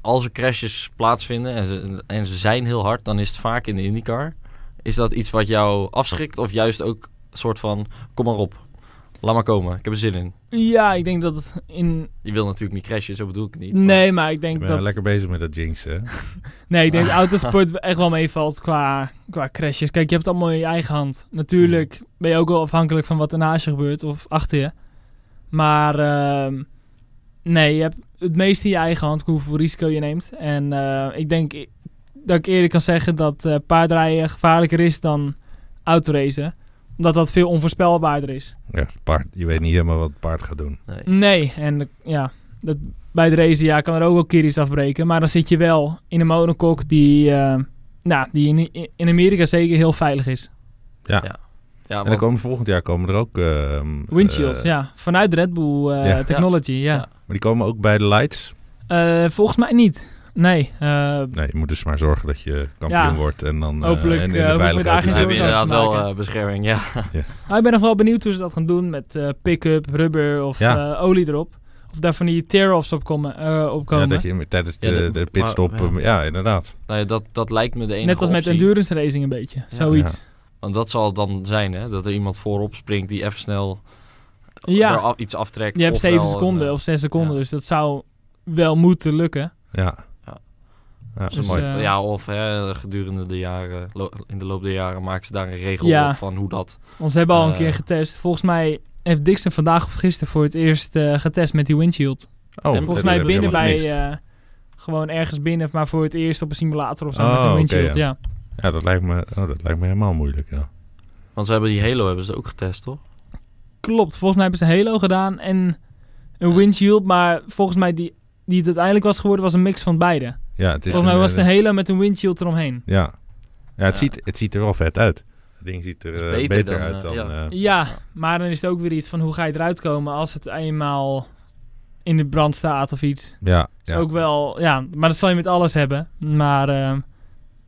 als er crashes plaatsvinden en ze, en ze zijn heel hard, dan is het vaak in de IndyCar. Is dat iets wat jou afschrikt of juist ook een soort van, kom maar op, laat maar komen, ik heb er zin in. Ja, ik denk dat het in... Je wil natuurlijk niet crashen, zo bedoel ik het niet. maar- Nee, maar ik Ik denk ben dat... lekker bezig met dat jinx, hè? Nee, ik denk dat autosport echt wel meevalt qua, qua crashes. Kijk, je hebt het allemaal in je eigen hand. Natuurlijk ben je ook wel afhankelijk van wat er naast je gebeurt of achter je. Maar ehm, nee, je hebt het meeste in je eigen hand hoeveel risico je neemt. En eh, ik denk dat ik eerder kan zeggen dat eh paardrijden gevaarlijker is dan autoracen. Omdat dat veel onvoorspelbaarder is. Ja, paard. Je weet niet helemaal wat het paard gaat doen. Nee. Nee, en ja, dat, bij de race ja, kan er ook wel keer afbreken. Maar dan zit je wel in een monocoque die, eh, nou, die in, in Amerika zeker heel veilig is. Ja. Ja, En dan komen volgend jaar komen er ook... ehm, Windshields, eh, ja. Vanuit Red Bull eh, Ja. Technology, ja. Ja. Maar die komen ook bij de lights. Eh, volgens mij niet. Nee. eh, Nee, je moet dus maar zorgen dat je kampioen Ja. wordt. En dan eh, Hopelijk, en in eh, de veiligheid we hebben zorgen inderdaad wel eh, bescherming, ja. maar ik ben nog wel benieuwd hoe ze dat gaan doen met eh, pick-up, rubber of Ja. eh, olie erop. Of daar van die tear-offs op komen. eh, op Ja, dat je tijdens de, Ja, de pitstop... maar- Ja, inderdaad. Nou ja, dat, dat lijkt me de enige Net als met endurance racing een beetje. Ja. Zoiets. Want dat zal dan zijn, hè? Dat er iemand voorop springt die even snel Ja. er iets aftrekt. Je hebt ofwel 7 een, seconden of 6 seconden, ja. dus dat zou wel moeten lukken. Ja. Ja. Dus, mooi. eh, ja, of hè, gedurende de jaren, in de loop der jaren maken ze daar een regel Ja. op van hoe dat... Ze hebben al een Eh. keer getest. Volgens mij heeft Dixon vandaag of gisteren voor het eerst eh, getest met die windshield. oh, en volgens mij binnen bij... eh, gewoon ergens binnen, maar voor het eerst op een simulator of zo Oh, met een oké, windshield. ja. ja. Ja, dat lijkt, me, oh, dat lijkt me helemaal moeilijk, ja. Want ze hebben die Halo hebben ze ook getest, toch? Klopt, volgens mij hebben ze Halo gedaan en een windshield. Maar volgens mij die, die het uiteindelijk was geworden, was een mix van beide. Ja het is volgens mij een, was het eh, een Halo met een windshield eromheen. Ja, ja, het, Ja. Ziet, het ziet er wel vet uit. Het ding ziet er eh, beter beter, dan, uit eh, dan... ja. Ja, maar dan is het ook weer iets van hoe ga je eruit komen als het eenmaal in de brand staat of iets. ja, Is ja. ook wel, ja, maar dat zal je met alles hebben. Maar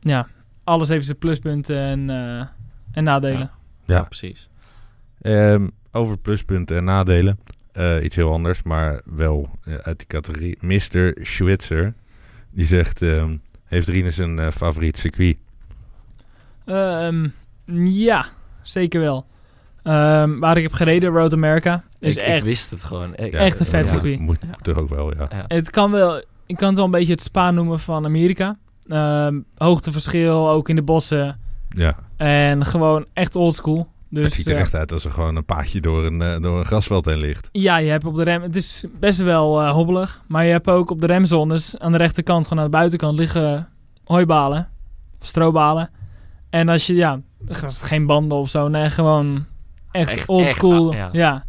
ja, alles heeft zijn pluspunten en, eh, en nadelen. Ja. precies. Ehm, over pluspunten en nadelen. Eh, iets heel anders, maar wel uit die categorie. Mr. Schwitzer. Die zegt, ehm, heeft Rinus een eh, favoriet circuit? Ehm, ja, zeker wel. Ehm, waar ik heb gereden, Road America, is ik, echt... ik wist het gewoon. Ik- Echt een vet ja, circuit. Moet Ja. toch ook wel, ja. Ja. Het kan wel, ik kan het wel een beetje het Spa noemen van Amerika. Ehm, hoogteverschil, ook in de bossen. ja. En gewoon echt oldschool. Dus het ziet er eh, echt uit als er gewoon een paadje door een, eh, door een grasveld heen ligt. Ja, je hebt op de rem... Het is best wel eh, hobbelig. Maar je hebt ook op de remzones aan de rechterkant, gewoon aan de buitenkant, liggen hooibalen. Of strobalen. En als je, ja, geen banden of zo. Nee, gewoon echt, Echt- old echt, school. ah, ja.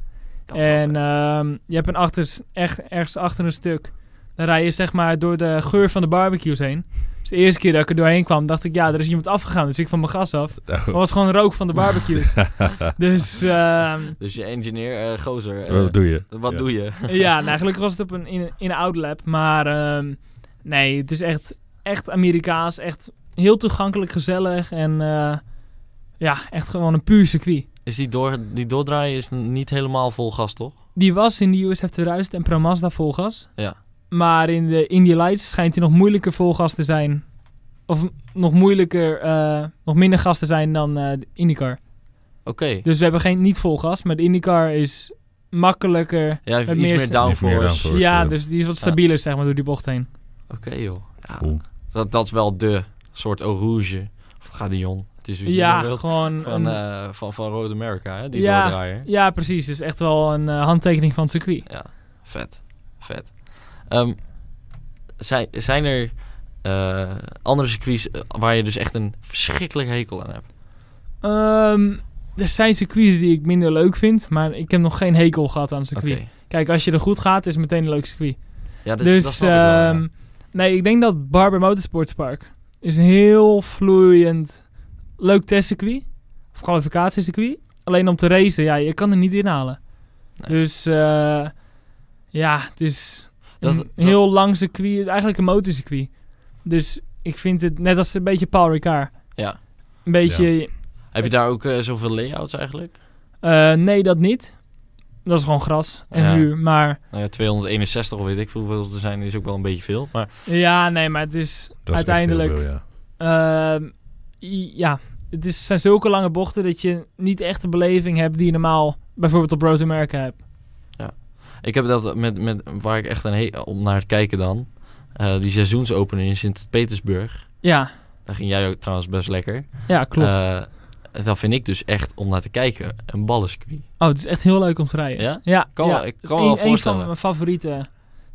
En ehm, je hebt een achter, echt, ergens achter een stuk. Dan rij je zeg maar door de geur van de barbecues heen. Dus de eerste keer dat ik er doorheen kwam, dacht ik, ja, er is iemand afgegaan. Dus ik van mijn gas af. Oh. Het was gewoon rook van de barbecues. dus ehm, Dus je engineer, eh, gozer, eh, Wat doe je? wat Ja. doe je? ja, nou, gelukkig was het op een, in, in een outlap. Maar ehm, nee, het is echt, echt Amerikaans. Echt heel toegankelijk, gezellig. En eh, ja, echt gewoon een puur circuit. Is die, door, die doordraaien is niet helemaal vol gas, toch? Die was in de USF 2000 en Pro Mazda vol gas. Ja. Maar in de Indy Lights schijnt hij nog moeilijker vol gas te zijn. Of nog moeilijker, eh, nog minder gas te zijn dan eh, de IndyCar. Oké. Dus we hebben geen niet vol gas. Maar de IndyCar is makkelijker. Ja, heeft iets meer meer downforce. Meer downforce. ja, dus die is wat stabieler zeg maar door die bocht heen. Oké, joh. Ja, Cool. dat, dat is wel de soort Eau Rouge. Of Gadion. Het is wie Ja, wilt. gewoon Van, een- eh, van, van Road America, hè? Die Ja. doordraaien. Ja, precies. Het is echt wel een handtekening van het circuit. Ja, vet. Vet. Ehm, zijn, zijn er eh, andere circuits eh, waar je dus echt een verschrikkelijke hekel aan hebt? Ehm, er zijn circuits die ik minder leuk vind, maar ik heb nog geen hekel gehad aan een circuit. Kijk, als je er goed gaat, is het meteen een leuk circuit. Ja, dus, dus dat ja. ehm, nee, ik denk dat Barber Motorsports Park is een heel vloeiend, leuk testcircuit. Of kwalificatiecircuit. Alleen om te racen, ja, je kan er niet inhalen. Nee. Dus eh, ja, het is... Dat- een dat- heel lang circuit, eigenlijk een motorcircuit. Dus ik vind het net als een beetje Paul Ricard. Ja. Een beetje, Heb je daar ook eh, zoveel layouts eigenlijk? eh, nee dat niet. Dat is gewoon gras en Ja. muur. Maar Nou ja, 261 of weet ik veel hoeveel er zijn, is ook wel een beetje veel. Maar ja, nee, maar het is Dat uiteindelijk... veel, ja. Ehm, ja, het is, zijn zulke lange bochten dat je niet echt de beleving hebt die je normaal bijvoorbeeld op Road America hebt. Ik heb dat met, met waar ik echt een he- om naar het kijken dan. eh, die seizoensopening in Sint-Petersburg. Ja, Daar ging jij ook trouwens best lekker. ja klopt. Eh, dat vind ik dus echt om naar te kijken een ballenskwie. oh, het is echt heel leuk om te rijden. Ja? Ja, Kan ja. wel- ik kan me wel een- een voorstellen. van mijn favorieten.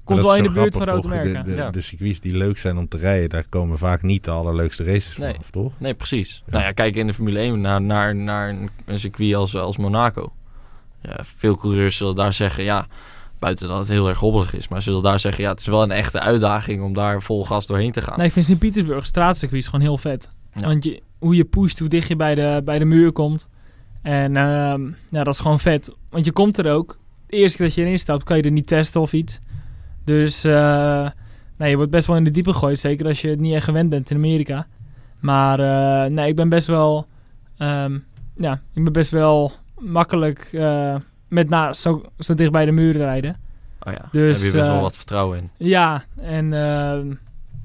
Komt wel in de buurt van? America. De, de, Ja. de circuits die leuk zijn om te rijden, daar komen vaak niet de allerleukste races Nee. vanaf, toch? Nee, precies. Ja. Nou ja, kijk in de Formule 1 naar, naar, naar een- een circuit als, als Monaco. Ja, veel coureurs zullen daar zeggen, ja, buiten dat het heel erg hobbelig is, maar zullen daar zeggen, ja, het is wel een echte uitdaging om daar vol gas doorheen te gaan. Nee, ik vind Sint-Petersburg straatcircuit gewoon heel vet. Ja. Want je, hoe je pusht, hoe dicht je bij de, bij de muur komt. En ehm, ja, dat is gewoon vet. Want je komt er ook. De eerste keer dat je erin stapt, kan je er niet testen of iets. Dus eh, nee, je wordt best wel in de diepe gegooid. Zeker als je het niet echt gewend bent in Amerika. Maar eh, nee, ik ben best wel... ehm, ja, ik ben best wel makkelijk eh, met na, zo, zo dicht bij de muur rijden. Oh ja, Dus, daar heb je best wel eh, wat vertrouwen in. Ja, en ehm,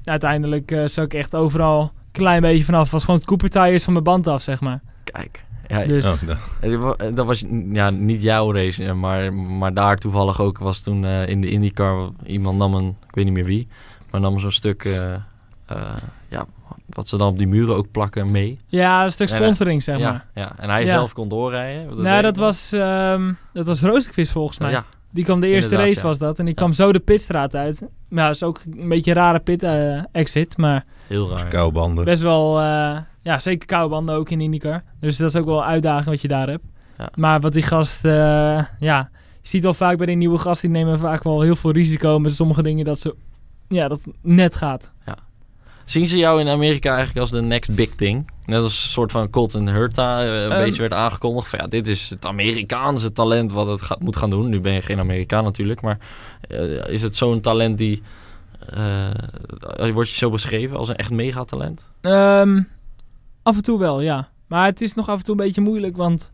uiteindelijk eh zou ik echt overal een klein beetje vanaf. Was gewoon het Cooper-tires van mijn band af, zeg maar. Kijk, ja, Dus Oh, dat- eh, dat was ja, niet jouw race, maar, maar daar toevallig ook was toen eh, in de IndyCar, iemand nam een, ik weet niet meer wie, maar nam zo'n stuk, eh, eh, wat ze dan op die muren ook plakken mee. ja, een stuk Nee, nee. sponsoring, zeg maar. Ja, ja, en hij Ja. zelf kon doorrijden. nou, dat nog. was, ehm dat was volgens mij. Ja, Die kwam de eerste Inderdaad, race ja. was dat. En die Ja. kwam zo de pitstraat uit. Maar ja, dat is ook een beetje een rare pit eh, exit. Maar heel raar. Koude banden. best wel, eh, ja, zeker koude banden ook in IndyCar. Dus dat is ook wel een uitdaging wat je daar hebt. Ja. Maar wat die gast, eh, ja, je ziet wel vaak bij die nieuwe gasten, die nemen vaak wel heel veel risico met sommige dingen dat ze, ja, dat net gaat. Zien ze jou in Amerika eigenlijk als de next big thing? Net als een soort van Colton Hurta eh, een Ehm. beetje werd aangekondigd. Van, ja, dit is het Amerikaanse talent wat het gaat, moet gaan doen. Nu ben je geen Amerikaan natuurlijk. Maar eh, is het zo'n talent die... eh wordt je zo beschreven als een echt megatalent? Ehm, af en toe wel, ja. Maar het is nog af en toe een beetje moeilijk, want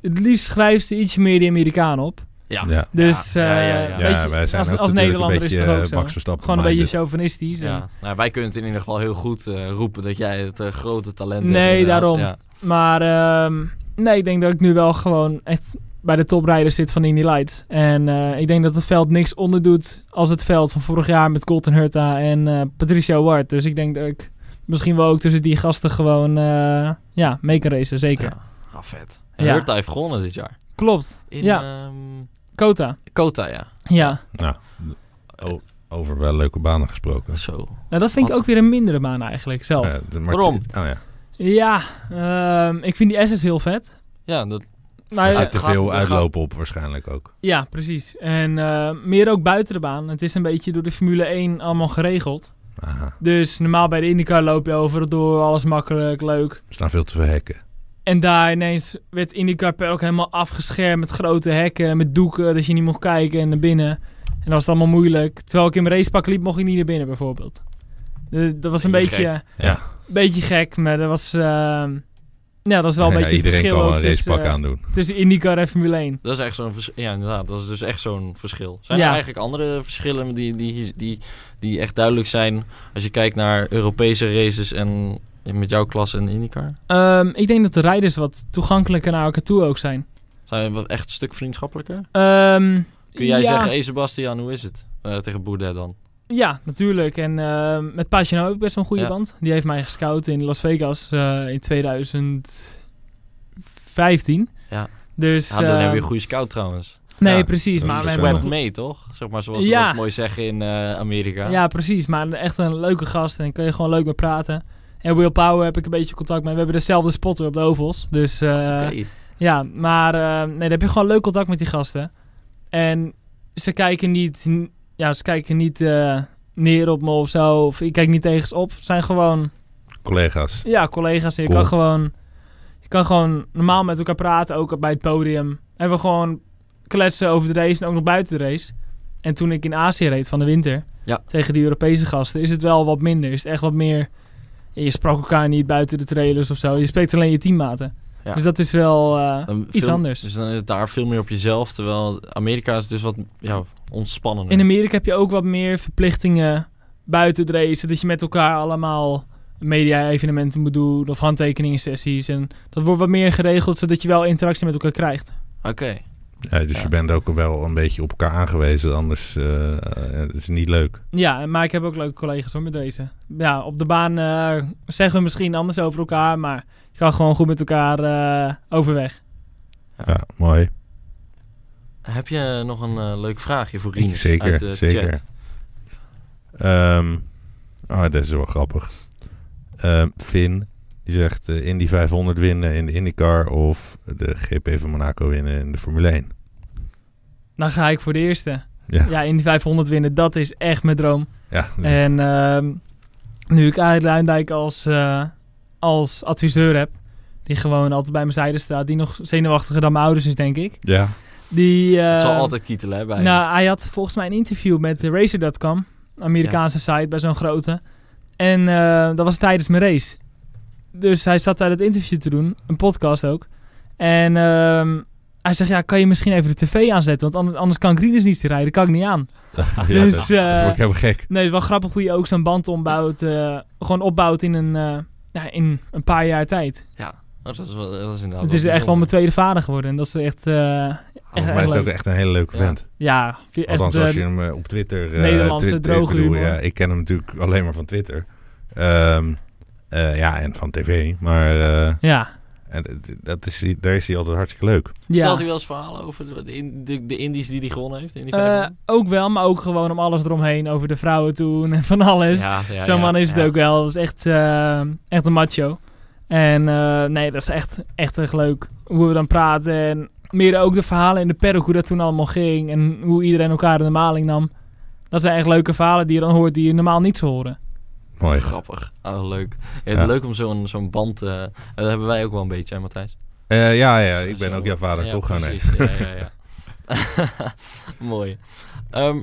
het liefst schrijft ze iets meer die Amerikaan op. Ja. Ja. Dus Ja, ja, ja, eh, wij zijn als, Nederlander een is beetje het ook eh, zo. Max Verstappen Gewoon een beetje chauvinistisch. Ja, nou, wij kunnen het in ieder geval heel goed eh, roepen dat jij het grote talent bent. Nee, inderdaad. daarom. Ja. Maar ehm, nee, ik denk dat ik nu wel gewoon echt bij de toprijders zit van Indy Lights. En eh, ik denk dat het veld niks onderdoet als het veld van vorig jaar met Colton Hurta en eh, Patricia Ward. Dus ik denk dat ik misschien wel ook tussen die gasten gewoon eh, ja, mee kan racen, zeker. Ja. Ah, vet. En Ja. Hurta heeft gewonnen dit jaar. Klopt. In Ja. ehm, Kota. Kota, ja. Ja. Nou, over wel leuke banen gesproken. Zo. Nou, dat vind ik ook weer een mindere baan eigenlijk zelf. De- Waarom? Oh ja. Ja, ehm, ik vind die SS heel vet. Ja, dat, Maar Er zit te veel uitlopen op waarschijnlijk ook. Ja, precies. En eh, meer ook buiten de baan. Het is een beetje door de Formule 1 allemaal geregeld. Aha. Dus normaal bij de IndyCar loop je overal door, alles makkelijk, leuk. Er staan veel te veel hekken. En daar ineens werd IndyCar per ook helemaal afgeschermd met grote hekken, met doeken, dat je niet mocht kijken en naar binnen. En dat was het allemaal moeilijk. Terwijl ik in mijn racepak liep, mocht ik niet naar binnen bijvoorbeeld. Dus dat was een Beetje beetje, Ja. beetje gek, maar dat was... ehm, ja, dat is wel een Ja, beetje het iedereen verschil kan een tussen, racepak eh, aandoen. tussen IndyCar en Formule 1. dat is echt zo'n vers- Ja, inderdaad. Dat is dus echt zo'n verschil. Zijn Ja. er eigenlijk andere verschillen die, die, die, die echt duidelijk zijn als je kijkt naar Europese races en met jouw klasse en IndyCar? Ehm, ik denk dat de rijders wat toegankelijker naar elkaar toe ook zijn. Zijn we wat echt een stuk vriendschappelijker? Ehm, Kun jij ja, zeggen, hé Sebastian, hoe is het? Eh, tegen Boudet dan? Ja, natuurlijk. En ehm, met Pagino ik best wel een goede Ja. band. Die heeft mij gescout in Las Vegas eh, in 2015. Ja. Dus, Ja, dan ehm, heb je een goede scout trouwens. Nee, Ja, precies. Maar we hebben mee, toch? Zeg maar zoals ze dat mooi zeggen in eh, Amerika. Ja, precies. Maar echt een leuke gast. En kun je gewoon leuk mee praten. En Will Power heb ik een beetje contact mee. We hebben dezelfde spotter op de ovals. Dus eh, Oké. ja, maar eh, nee, daar heb je gewoon leuk contact met die gasten. En ze kijken niet, ja, ze kijken niet eh, neer op me of zo. Of ik kijk niet tegen ze op. Ze zijn gewoon Collega's. Ja, collega's. Je Cool. kan gewoon, je kan gewoon normaal met elkaar praten, ook bij het podium. En we gewoon kletsen over de race en ook nog buiten de race. En toen ik in Azië reed van de winter, Ja. tegen de Europese gasten, is het wel wat minder. Is het echt wat meer... Je sprak elkaar niet buiten de trailers of zo. Je spreekt alleen je teammaten. Ja. Dus dat is wel eh, iets veel- anders. Dus dan is het daar veel meer op jezelf. Terwijl Amerika is dus wat ja, ontspannender. In Amerika heb je ook wat meer verplichtingen buiten het racen. Dat je met elkaar allemaal media-evenementen moet doen of handtekeningen sessies. En dat wordt wat meer geregeld, zodat je wel interactie met elkaar krijgt. Oké. Ja, dus Ja. je bent ook wel een beetje op elkaar aangewezen, anders eh, eh, het is het niet leuk. Ja, maar ik heb ook leuke collega's hoor met racen. Ja, op de baan eh, zeggen we misschien anders over elkaar, maar je kan gewoon goed met elkaar eh, overweg. Ja, mooi. Heb je nog een leuk vraagje voor Rinus zeker, uit de zeker. chat? Ehm oh, dat is wel grappig. Ehm Finn, die zegt eh Indy 500 winnen in de IndyCar of de GP van Monaco winnen in de Formule 1. Dan ga ik voor de eerste. Ja, Ja, in die 500 winnen, dat is echt mijn droom. ja, En ehm, nu ik Arie Luindijk als, eh, als adviseur heb, die gewoon altijd bij mijn zijde staat, die nog zenuwachtiger dan mijn ouders is, denk ik. ja. Die, Het zal eh, altijd kietelen hè, bij. Nou, hij had volgens mij een interview met Racer.com, Amerikaanse site bij zo'n grote. En eh, dat was tijdens mijn race. Dus hij zat daar het interview te doen, een podcast ook. En ehm, hij zegt, ja, kan je misschien even de tv aanzetten? Want anders, anders kan Greeners niet rijden, kan ik niet aan. ja Dus, dat, dat eh, word ik helemaal gek. Nee, het is wel grappig hoe je ook zo'n band ombouwt. eh, gewoon opbouwt in een, eh, ja, in een paar jaar tijd. Ja, oh, dat is, wel, dat is inderdaad het is echt wel mijn tweede vader geworden. En dat is echt... eh, Volgens echt mij is het ook echt een hele leuke vent. ja, echt... Althans, als je hem op Twitter... eh, Nederlandse twi- droge ik bedoel, humor. Ja, ik ken hem natuurlijk alleen maar van Twitter. Ehm, eh, ja, en van tv. Maar eh, ja. en, dat is, daar is hij altijd hartstikke leuk. ja. Vertelt hij wel eens verhalen over de, de, de, indies die hij gewonnen heeft? In die 500? ook wel, maar ook gewoon om alles eromheen. Over de vrouwen toen en van alles. ja, ja, Zo'n ja, man is het ook wel. Dat is echt, eh, echt een macho. En eh, nee, dat is echt, echt echt leuk. Hoe we dan praten. En meer ook de verhalen in de paddock. Hoe dat toen allemaal ging. En hoe iedereen elkaar in de maling nam. Dat zijn echt leuke verhalen die je dan hoort. Die je normaal niet zou horen. Mooi. Grappig. Oh, leuk. Ja, Ja. Leuk om zo'n zo'n band... eh dat hebben wij ook wel een beetje, hè Matthijs? Eh, ja, ja, ik ben Zo- ook jouw vader, ja, toch? Gaan nee. precies. Ja, ja, ja. Mooi. Ehm,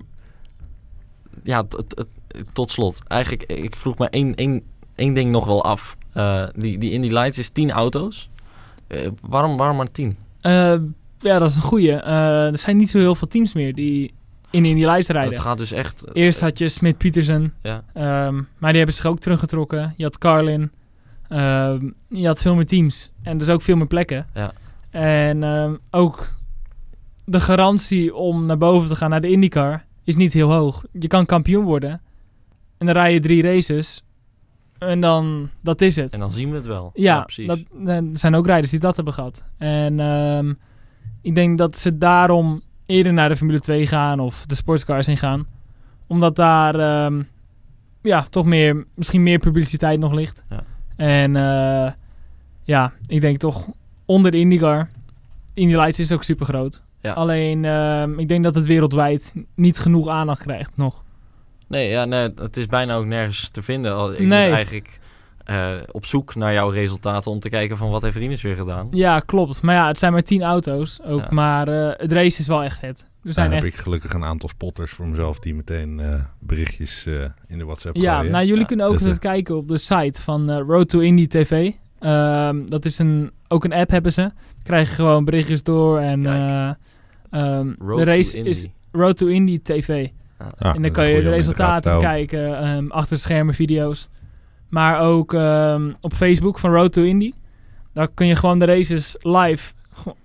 ja, tot slot. Eigenlijk, ik vroeg me één, één, één ding nog wel af. Eh, die, die Indy Lights is 10 auto's. Eh, waarom, waarom maar 10? Eh, ja, dat is een goeie. Eh, er zijn niet zo heel veel teams meer die in Indy Lights rijden. Het gaat dus echt... eh, Eerst had je Smith Peterson. Ja, Ehm, maar die hebben zich ook teruggetrokken. Je had Carlin. Ehm, je had veel meer teams. En dus ook veel meer plekken. Ja. En ehm, ook de garantie om naar boven te gaan naar de IndyCar is niet heel hoog. Je kan kampioen worden. En dan rij je drie races. En dan, dat is het. en dan zien we het wel. Ja, precies. dat, er zijn ook rijders die dat hebben gehad. En ik denk dat ze daarom eerder naar de Formule 2 gaan of de sportscars in gaan. Omdat daar ehm, ja, toch meer, misschien meer publiciteit nog ligt. Ja. En eh, ja, ik denk toch onder de IndyCar. Indy Lights is ook super groot. Ja. Alleen ehm, ik denk dat het wereldwijd niet genoeg aandacht krijgt nog. Nee, ja, nee, het is bijna ook nergens te vinden. Al- Ik Nee. moet eigenlijk eh, op zoek naar jouw resultaten om te kijken van wat heeft Rinus weer gedaan. Ja, klopt. Maar ja, het zijn maar tien auto's ook. Ja. Maar eh, het race is wel echt vet. Er Dan zijn heb echt ik gelukkig een aantal spotters voor mezelf die meteen eh, berichtjes eh, in de WhatsApp Ja, gooien. nou jullie Ja, kunnen ook dus, altijd kijken op de site van eh, Road to Indie TV. Ehm, dat is een, ook een app hebben ze. Krijg je gewoon berichtjes door en eh, ehm, Road de to race is Road to Indie TV. Ah, en dan is kan je de resultaten kijken, ehm, achter de schermen video's. Maar ook ehm, op Facebook van Road to Indie. Daar kun je gewoon de races live,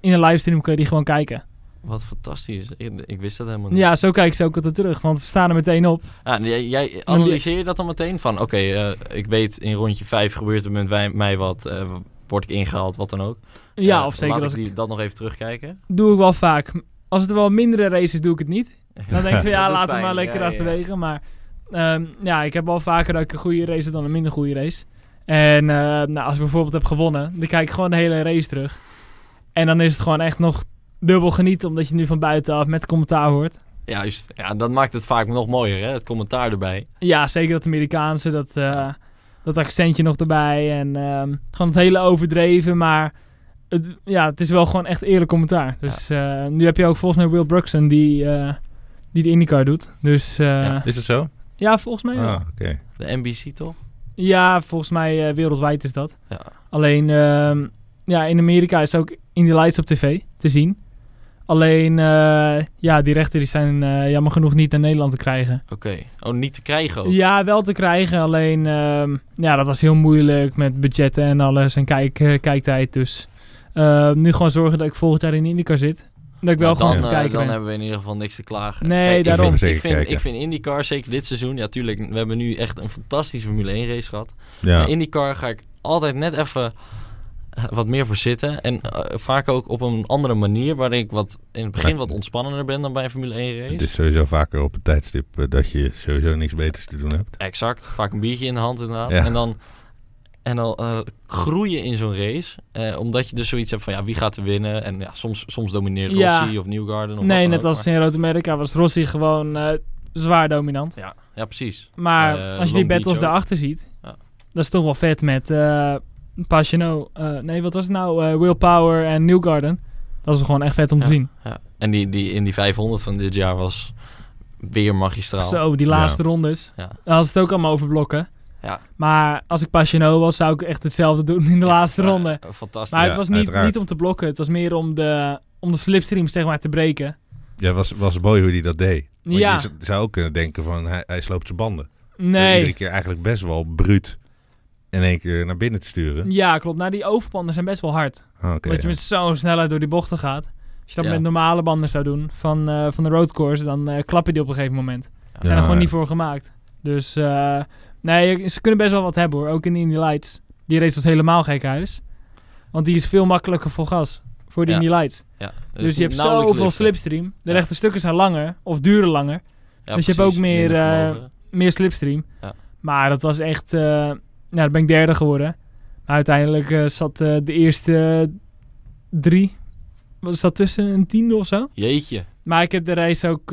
in een livestream kun je die gewoon kijken. Wat fantastisch. Ik, ik wist dat helemaal niet. Ja, zo kijken ze ook altijd terug, want ze staan er meteen op. Jij, analyseer je dat dan meteen van, oké, eh, ik weet in rondje 5 gebeurt er met mij wat, eh, word ik ingehaald, wat dan ook. Ja, Eh, of zeker laat als ik ik... die, dat nog even terugkijken. Doe ik wel vaak. Als het er wel mindere races doe ik het niet. Dan denk ik van ja, laat het maar lekker Ja, ja, achterwege. Maar ehm, ja, ik heb wel vaker dat ik een goede race heb dan een minder goede race. En eh, nou, als ik bijvoorbeeld heb gewonnen, dan kijk ik gewoon de hele race terug. En dan is het gewoon echt nog dubbel genieten, omdat je nu van buitenaf met commentaar hoort. Juist. Ja, dat maakt het vaak nog mooier, hè? Het commentaar erbij. Ja, zeker dat Amerikaanse, dat, eh, dat accentje nog erbij. En ehm, gewoon het hele overdreven, maar het, ja, het is wel gewoon echt eerlijk commentaar. Dus eh, nu heb je ook volgens mij Will Bruxen, die, eh, die de IndyCar doet. Dus eh, Ja. ja. Is het zo? Volgens mij wel. Ah, oké. De NBC toch? Ja, volgens mij eh, wereldwijd is dat. Ja. Alleen, ehm, ja, in Amerika is ook Indy Lights op tv te zien. Alleen, eh, ja, die rechten die zijn eh, jammer genoeg niet naar Nederland te krijgen. Oké. Oh, niet te krijgen ook. Ja, wel te krijgen. Alleen, ehm, ja, dat was heel moeilijk met budgetten en alles en kijk, eh, kijktijd. Dus eh, nu gewoon zorgen dat ik volgend jaar in IndyCar zit. Dat ik wel Nou, gewoon dan, te eh, kijken dan ben. hebben we in ieder geval niks te klagen. Nee, Kijk, ik daarom. Vind, Zeker ik, vind, ik vind IndyCar, zeker dit seizoen... Ja, tuurlijk, we hebben nu echt een fantastische Formule 1 race gehad. Ja. Maar IndyCar ga ik altijd net even eh, wat meer voor zitten. En eh, vaak ook op een andere manier... waarin ik wat, in het begin wat ontspannender ben dan bij een Formule 1 race. Het is sowieso vaker op een tijdstip dat je sowieso niks beters te doen hebt. Exact. Vaak een biertje in de hand inderdaad. Ja. En dan, en dan eh, groeien in zo'n race. eh, omdat je dus zoiets hebt van ja, wie gaat er winnen? En ja, soms, soms domineert Ja. Rossi of Newgarden. Of Nee, net als maar- in Rood-Amerika was Rossi gewoon eh, zwaar dominant. Ja, ja, precies. Maar als je die battles daarachter ziet, Ja. dat is toch wel vet met Pagano. eh, nee, wat was het nou? Eh, Will Power en Newgarden. Dat is gewoon echt vet om te zien. Ja. En die, die, in die 500 van dit jaar was weer magistraal. Zo, die laatste rondes. Ja. Dan was het ook allemaal over blokken. Ja. Maar als ik Pagano was, zou ik echt hetzelfde doen in de laatste Ja, ronde. eh, fantastisch. Maar het Ja, was niet, niet om te blokken. Het was meer om de, om de slipstreams zeg maar te breken. Ja, was, was mooi hoe hij dat deed. Want Ja. je zou ook kunnen denken van hij, hij sloopt zijn banden. Nee. Iedere keer eigenlijk best wel bruut in één keer naar binnen te sturen. Ja, klopt. Nou, die overbanden zijn best wel hard. Ah, Oké. dat je ja. met zo'n snelheid door die bochten gaat. Als je dat Ja. met normale banden zou doen van, eh, van de roadcourse, dan eh klap je die op een gegeven moment. Ze zijn Ja, er gewoon ja. niet voor gemaakt. Dus eh, nee, ze kunnen best wel wat hebben hoor. Ook in de Indy Lights. Die race was helemaal gek huis. Want die is veel makkelijker voor gas. Voor de Ja. Indy Lights. ja, Dus, je hebt zoveel liften. slipstream. De Ja. rechte stukken zijn langer. Of duren langer. Ja, dus je hebt ook meer, eh. Meer slipstream. Ja. Maar dat was echt... eh nou, dan ben ik derde geworden. Maar uiteindelijk eh, zat de eerste drie... Wat zat tussen? Een tiende of zo? Jeetje. Maar ik heb de race ook...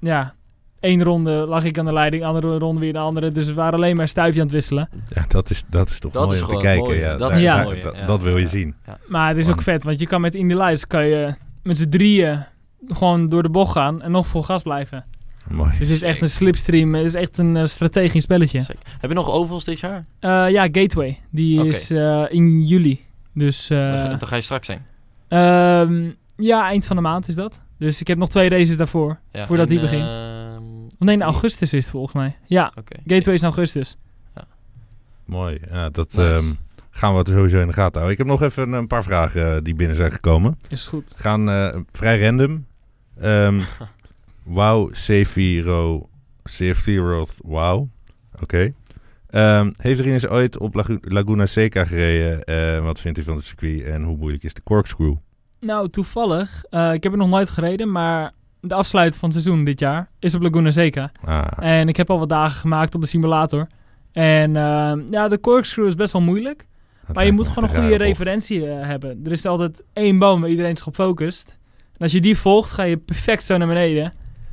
ja, één ronde lag ik aan de leiding. Andere ronde weer de andere. Dus we waren alleen maar stuifje aan het wisselen. Ja, dat is, dat is toch Dat mooi is om te kijken. mooi. Ja, Dat daar- is daar- mooi, dat- ja. dat wil je Ja. zien. Maar het is ook vet. Want je kan met Indy Lights... kan je met z'n drieën gewoon door de bocht gaan. En nog vol gas blijven. Mooi. Dus het is echt een slipstream. Het is echt een eh, strategisch spelletje. Sick. Heb je nog ovals dit jaar? Eh, ja, Gateway. Die is eh, in juli. Dus eh, Dan ga- je straks zijn. ehm, ja, eind van de maand is dat. Dus ik heb nog twee races daarvoor. Ja, Voordat en, die begint. Nee, in augustus is het volgens mij. Ja, Oké. Gateway is in augustus. Mooi. Ja, dat Nice. ehm, gaan we sowieso in de gaten houden. Ik heb nog even een paar vragen eh, die binnen zijn gekomen. Is goed. Gaan eh, vrij random. Ehm wow, Sephiroth. Sephiroth, wow. Oké. Ehm, heeft Rinus ooit op Lagu- Laguna Seca gereden? Eh, wat vindt u van het circuit en hoe moeilijk is de corkscrew? Nou, toevallig. eh, ik heb er nog nooit gereden, maar de afsluiting van het seizoen dit jaar is op Laguna Seca. Ah, En ik heb al wat dagen gemaakt op de simulator. En ehm, ja, de corkscrew is best wel moeilijk. dat Maar je moet gewoon een goede referentie eh, hebben. Er is altijd één boom waar iedereen zich op focust. En als je die volgt, ga je perfect zo naar beneden.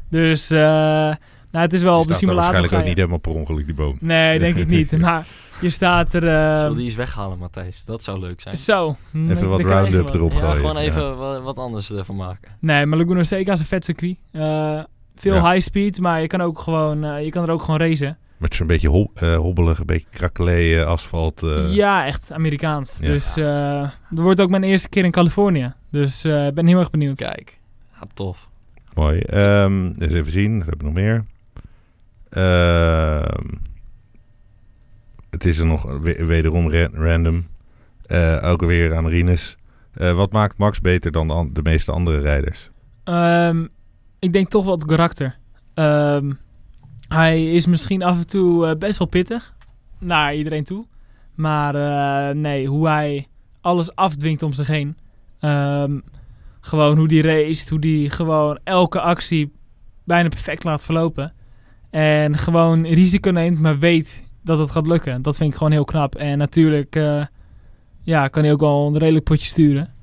Dus, eh, nou, het is wel op de simulator. waarschijnlijk ook je- niet helemaal per ongeluk, die boom. Nee, denk ik niet. Maar je staat er... eh, Zullen die eens weghalen, Matthijs? Dat zou leuk zijn. zo. Even wat round-up erop Ja, gooien. gewoon even wa- wat anders ervan maken. Nee, maar Laguna Seca is een vet circuit. Eh, veel Ja. high speed, maar je kan, ook gewoon, eh, je kan er ook gewoon racen. Met zo'n beetje hob eh, hobbelig, een beetje krakkelee, eh, asfalt. eh. ja, echt Amerikaans. Ja. Dus eh er wordt ook mijn eerste keer in Californië. Dus eh, ik ben heel erg benieuwd. Kijk. Ja, tof. Mooi. Ehm eens even zien. Wat heb ik nog meer? Ehm, het is er nog we- wederom ra- random. Eh, ook weer aan Rinus. Eh, wat maakt Max beter dan de, de meeste andere rijders? Ehm, ik denk toch wel het karakter. Ehm, hij is misschien af en toe eh, best wel pittig. Naar iedereen toe. Maar nee, hoe hij alles afdwingt om zich heen. Ehm, gewoon hoe die race, hoe die gewoon elke actie bijna perfect laat verlopen. En gewoon risico neemt, maar weet dat het gaat lukken. Dat vind ik gewoon heel knap. En natuurlijk eh, ja, kan hij ook wel een redelijk potje sturen.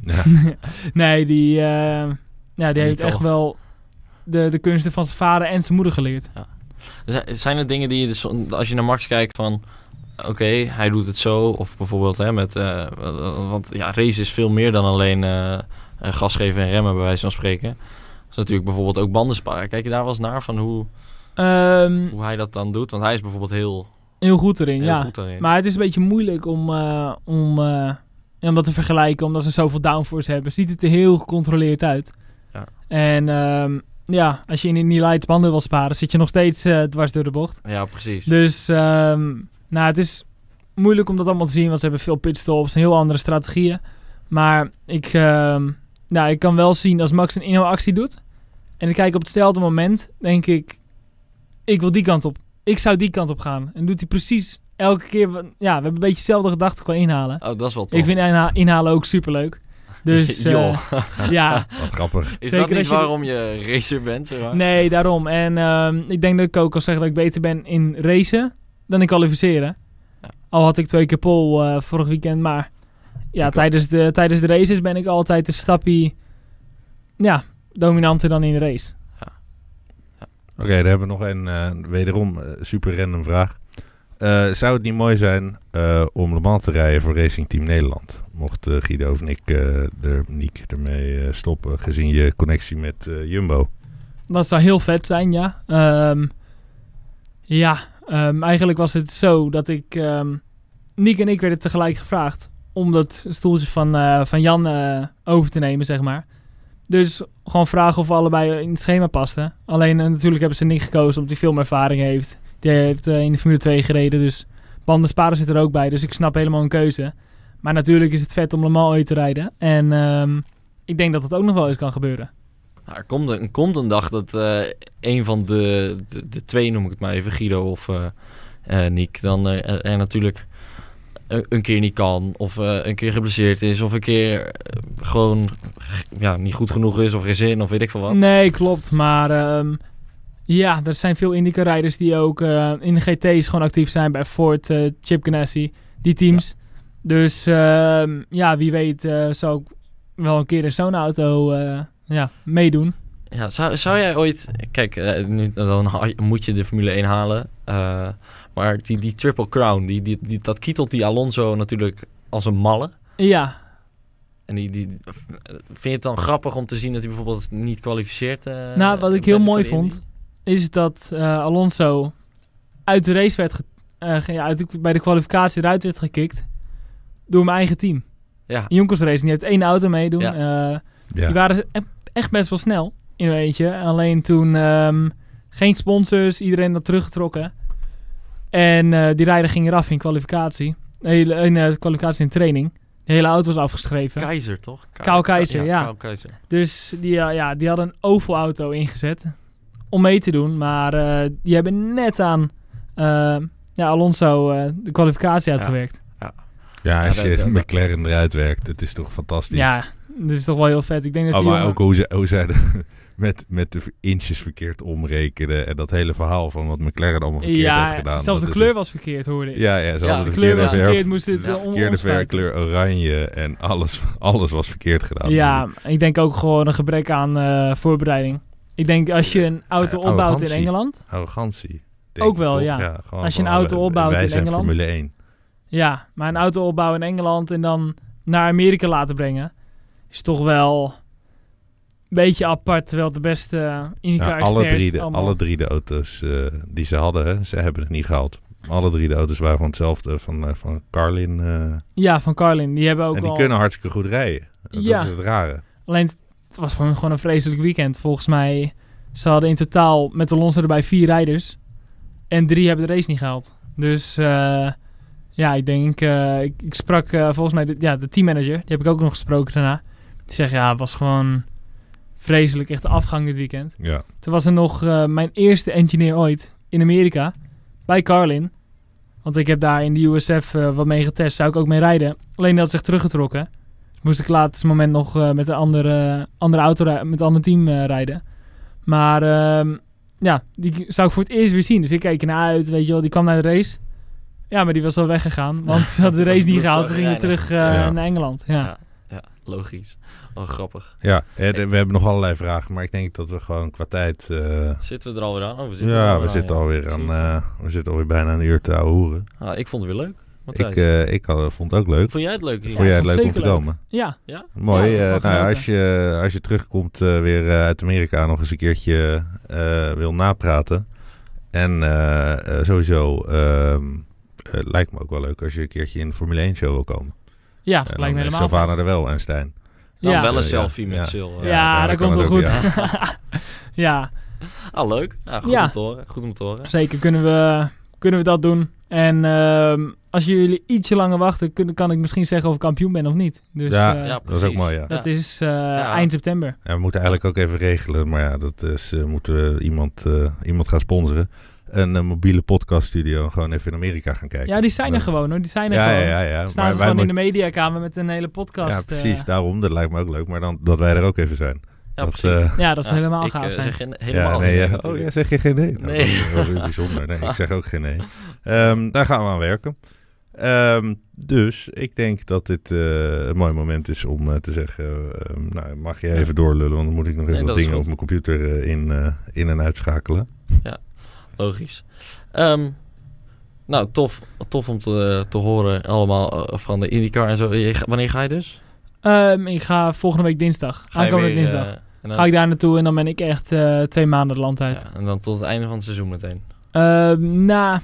Ja. nee, die, eh, ja, die heeft echt wel. de, de kunsten van zijn vader en zijn moeder geleerd. Zijn- Zijn er dingen die je, dus, als je naar Max kijkt van... Oké, hij doet het zo. Of bijvoorbeeld hè, met... eh, want ja, race is veel meer dan alleen gas geven en remmen, bij wijze van spreken. is natuurlijk bijvoorbeeld ook bandensparen. Kijk je daar wel eens naar van hoe, Ehm, hoe hij dat dan doet? Want hij is bijvoorbeeld heel, heel goed erin, heel ja. goed daarin. Maar het is een beetje moeilijk om, eh, om, eh, om dat te vergelijken, omdat ze zoveel downforce hebben. Ziet het er heel gecontroleerd uit. Ja. En ehm, ja, als je in die light banden wil sparen, zit je nog steeds eh, dwars door de bocht. Ja, precies. Dus ehm, nou, het is moeilijk om dat allemaal te zien, want ze hebben veel pitstops en heel andere strategieën. Maar ik, nou, ik kan wel zien als Max een inhaalactie doet en ik kijk op hetzelfde moment, denk ik, ik wil die kant op. Ik zou die kant op gaan. En doet hij precies elke keer, ja, we hebben een beetje dezelfde gedachten qua inhalen. Oh, dat is wel tof. Ik vind inha- inhalen ook superleuk. Dus eh, Joh. ja, Wat grappig. Is Zeker dat niet je waarom je racer bent? Zeg maar? Nee, daarom. En ehm, ik denk dat ik ook al zeg dat ik beter ben in racen dan in kwalificeren. Ja. Al had ik twee keer pole eh, vorig weekend, maar ja, tijdens de, tijdens de races ben ik altijd een stapje ja, dominanter dan in de race. Oké, dan hebben we nog een eh, wederom eh, super random vraag. Eh, zou het niet mooi zijn om Le te rijden voor Racing Team Nederland? Mocht Guido of Nick, er, Nick ermee stoppen, gezien je connectie met Jumbo. Dat zou heel vet zijn, ja. Ehm, ja, ehm, eigenlijk was het zo dat ik... ehm Nick en ik werden tegelijk gevraagd om dat stoeltje van, van Jan over te nemen, zeg maar. Dus gewoon vragen of we allebei in het schema pasten. Alleen eh, natuurlijk hebben ze Nick gekozen omdat hij veel meer ervaring heeft. Die heeft eh, in de Formule 2 gereden, dus bandensparen zit er ook bij. Dus ik snap helemaal een keuze. Maar natuurlijk is het vet om Le Mans ooit te rijden. En ehm, ik denk dat het ook nog wel eens kan gebeuren. Nou, er, komt een, er komt een dag dat eh, een van de, de, twee, noem ik het maar even, Guido of eh, Nick, dan er natuurlijk een, keer niet kan. Of eh, een keer geblesseerd is. Of een keer eh, gewoon ja, niet goed genoeg is. Of geen zin. Of weet ik veel wat. Nee, klopt. Maar ehm, ja, er zijn veel Indica-rijders die ook eh, in de GT's gewoon actief zijn. Bij Ford, Chip Ganassi, die teams. Dus ehm, ja, wie weet zou ik wel een keer in zo'n auto ja, meedoen. Ja, zou, zou jij ooit... Kijk, nu, dan moet je de Formule 1 halen. Maar die, die Triple Crown, die, die, die, dat kietelt die Alonso natuurlijk als een malle. Ja, En die, die, vind je het dan grappig om te zien dat hij bijvoorbeeld niet kwalificeert? eh, Nou, wat ik heel mooi vond, is dat eh, Alonso uit de race werd eh, ja, uit de- bij de kwalificatie eruit werd gekikt door mijn eigen team. Ja, Jonkers Race, die heeft één auto meedoen. Ja. eh, Ja. Die waren e- echt best wel snel in een. Alleen toen ehm, geen sponsors, iedereen had teruggetrokken. En eh, die rijder ging eraf in kwalificatie. De hele, in eh, kwalificatie in training. De hele auto was afgeschreven. Keizer toch? Ka- Kyle Keizer, ja. Kyle Keizer. Dus die, eh, ja, die hadden een oval-auto ingezet om mee te doen. Maar eh, die hebben net aan eh, ja, Alonso eh, de kwalificatie uitgewerkt. Ja, als Ja, je dat- dat- McLaren eruit werkt, het is toch fantastisch. Ja, dat is toch wel heel vet. Ik denk dat Oh, die maar jongen- ook hoe, ze, hoe zij de- met, met de inches verkeerd omrekenen. En dat hele verhaal van wat McLaren allemaal verkeerd heeft ja, gedaan. zelfs de kleur was verkeerd, hoorde ik. Ja, ja, ze Ja, hadden de de kleur verkeerde, was verkeerd, moesten het, de verkeerde verkleur oranje en alles, alles was verkeerd gedaan. Ja, ik denk ook gewoon een gebrek aan eh, voorbereiding. Ik denk als je een auto Ja, opbouwt in. Engeland. Arrogantie. Ook wel, toch? ja. gewoon Als je een auto opbouwt wij in zijn Engeland. Formule 1. Ja, maar een auto opbouwen in Engeland en dan naar Amerika laten brengen. Is toch wel een beetje apart. Terwijl de beste uh, IndyCar Ja, alle, drie de, allemaal- alle drie de auto's eh, die ze hadden, hè, ze hebben het niet gehaald. Alle drie de auto's waren van hetzelfde, van, eh, van Carlin. eh, Ja, van Carlin. Die hebben ook en die al... kunnen hartstikke goed rijden. Dat Ja. is het rare. Alleen het was gewoon, gewoon een vreselijk weekend. Volgens mij, ze hadden in totaal met Alonso erbij vier rijders. En drie hebben de race niet gehaald. Dus eh, ja, ik denk, eh, ik, ik sprak eh, volgens mij de, ja, de teammanager. Die heb ik ook nog gesproken daarna. Die zegt, ja, het was gewoon vreselijk. Echt de afgang dit weekend. Ja. Toen was er nog eh, mijn eerste engineer ooit in Amerika. Bij Carlin. Want ik heb daar in de USF eh, wat mee getest. Zou ik ook mee rijden. Alleen dat had zich teruggetrokken. Moest ik laatste moment nog eh, met een andere, andere auto, met een ander team eh, rijden. Maar ehm, ja, die zou ik voor het eerst weer zien. Dus ik keek ernaar uit, weet je wel. Die kwam naar de race. Ja, maar die was al weggegaan. Want ze hadden de race niet gehaald. Ze gingen terug eh, Ja. naar Engeland. Ja. Ja. Logisch. Wel grappig. Ja, we hebben nog allerlei vragen, maar ik denk dat we gewoon qua tijd... eh, Zitten we er alweer aan? Oh, we zitten ja, alweer we zitten ja. alweer aan, eh, we zitten alweer bijna een uur te ouwe hoeren. Ah, ik vond het weer leuk. Matthijs. Ik, eh, ik had- vond het ook leuk. Vond jij het leuk? Ja, Vond jij het leuk om te leuk. komen? Ja, Mooi. Ja, eh, van nou, als, je, als je terugkomt eh, weer uit Amerika nog eens een keertje eh, wil napraten. En sowieso ehm, eh, lijkt me ook wel leuk als je een keertje in de Formule 1 show wil komen. Ja En lijkt me is helemaal Savannah er wel en Stijn. Dan Ja. wel een Ja, selfie ja. met Sil. Ja, eh. Ja, dat komt wel het goed. ja, Ah, leuk. Ja, goed Ja. om te horen. Goed om te horen. zeker kunnen we, kunnen we dat doen. En ehm, als jullie ietsje langer wachten, kun, kan ik misschien zeggen of ik kampioen ben of niet. Dus Ja, eh, Ja, Dat is ook precies. mooi, ja. dat Ja. is eh, eind september. Ja, we moeten eigenlijk ook even regelen, maar ja, dat is, eh, moeten we iemand, eh, iemand gaan sponsoren. Een eh, mobiele podcaststudio en gewoon even in Amerika gaan kijken. Ja, die zijn er gewoon hoor. Die zijn er Ja, gewoon. ja, ja. ja. Staan ze gewoon in de mediakamer met een hele podcast. Ja, precies. eh. Daarom, dat lijkt me ook leuk. Maar dan dat wij er ook even zijn. Ja, dat, precies. eh, ja, dat is Ja, helemaal ik, gaaf eh, zijn. zeg geen- helemaal ja, nee, geen ja. Oh, ja, zeg je geen nee? Nou, Nee. Dat is bijzonder. Nee, ik zeg ook geen nee. Ehm, daar gaan we aan werken. Ehm, dus ik denk dat dit eh, een mooi moment is om eh, te zeggen... ehm, nou, mag je even doorlullen, want dan moet ik nog even Nee, wat dingen goed. op mijn computer eh, in, eh, in- en uitschakelen. Logisch. Ehm, nou, tof, tof om te, te horen allemaal eh, van de IndyCar en zo. Je wanneer ga je dus? Ehm, ik ga volgende week dinsdag. Ga Aankomende weer, dinsdag. eh, en dan, ga ik daar naartoe en dan ben ik echt eh, twee maanden het land uit. ja, en dan tot het einde van het seizoen meteen. Ehm, na,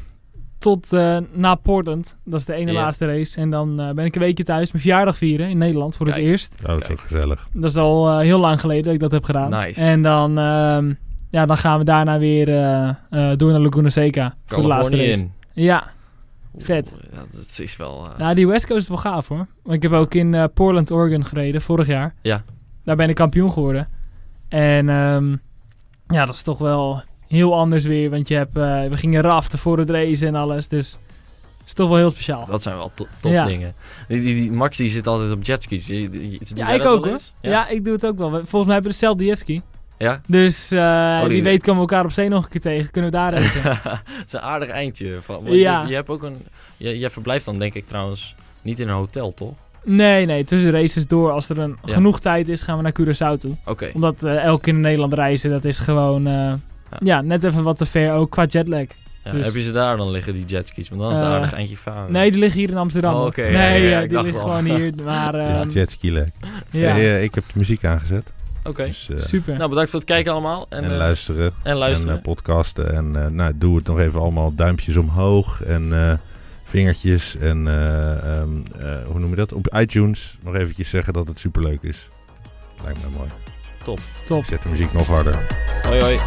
tot eh, na Portland. Dat is de ene laatste race. En dan eh, ben ik een weekje thuis mijn verjaardag vieren in Nederland voor Kijk. het eerst. Nou, dat is Kijk. ook gezellig. Dat is al heel lang geleden dat ik dat heb gedaan. Nice. En dan, ehm, ja, dan gaan we daarna weer eh, eh, door naar Laguna Seca. Voor de laatste race. in. Ja, Vet. Oeh, dat is wel... eh, nou die West Coast is wel gaaf hoor. Want ik heb ook in Portland, Oregon gereden vorig jaar. Ja. Daar ben ik kampioen geworden. En ehm, ja, dat is toch wel heel anders weer. Want je hebt, we gingen raften voor het race en alles. Dus het is toch wel heel speciaal. Dat zijn wel to- top Ja. dingen. Die, die, die Max die zit altijd op jetskis. Je- je- doe Ja, ik ook hoor. Ja. ik doe het ook wel. We- Volgens mij hebben we dezelfde jetski. Ja? Dus eh, die- wie weet komen we elkaar op zee nog een keer tegen. Kunnen we daar racen. dat is een aardig eindje. Want Ja. je, je hebt ook een... Je, jij verblijft dan denk ik trouwens niet in een hotel, toch? nee, nee. Tussen races door. Als er een, Ja. genoeg tijd is, gaan we naar Curaçao toe. Oké. Omdat eh, elke keer in Nederland reizen, dat is gewoon... eh, ja. net even wat te ver. Ook qua jetlag. Ja, dus- Heb je ze daar dan liggen, die jetskis? Want dan is het een aardig eindje varen. Nee, die liggen hier in Amsterdam. Oh, nee, ja, ja, ik die liggen wel. gewoon hier. Maar ja, ehm, jetski leuk. ja, Hey, ik heb de muziek aangezet. Oké. Dus, eh, super. Nou, bedankt voor het kijken allemaal. En, en, eh, luisteren. en luisteren. En eh, podcasten. En eh, nou, doe het nog even allemaal duimpjes omhoog. En eh, vingertjes. En eh, ehm, eh, hoe noem je dat? Op iTunes nog eventjes zeggen dat het superleuk is. Lijkt me mooi. Top. Ik zet de muziek nog harder. hoi hoi.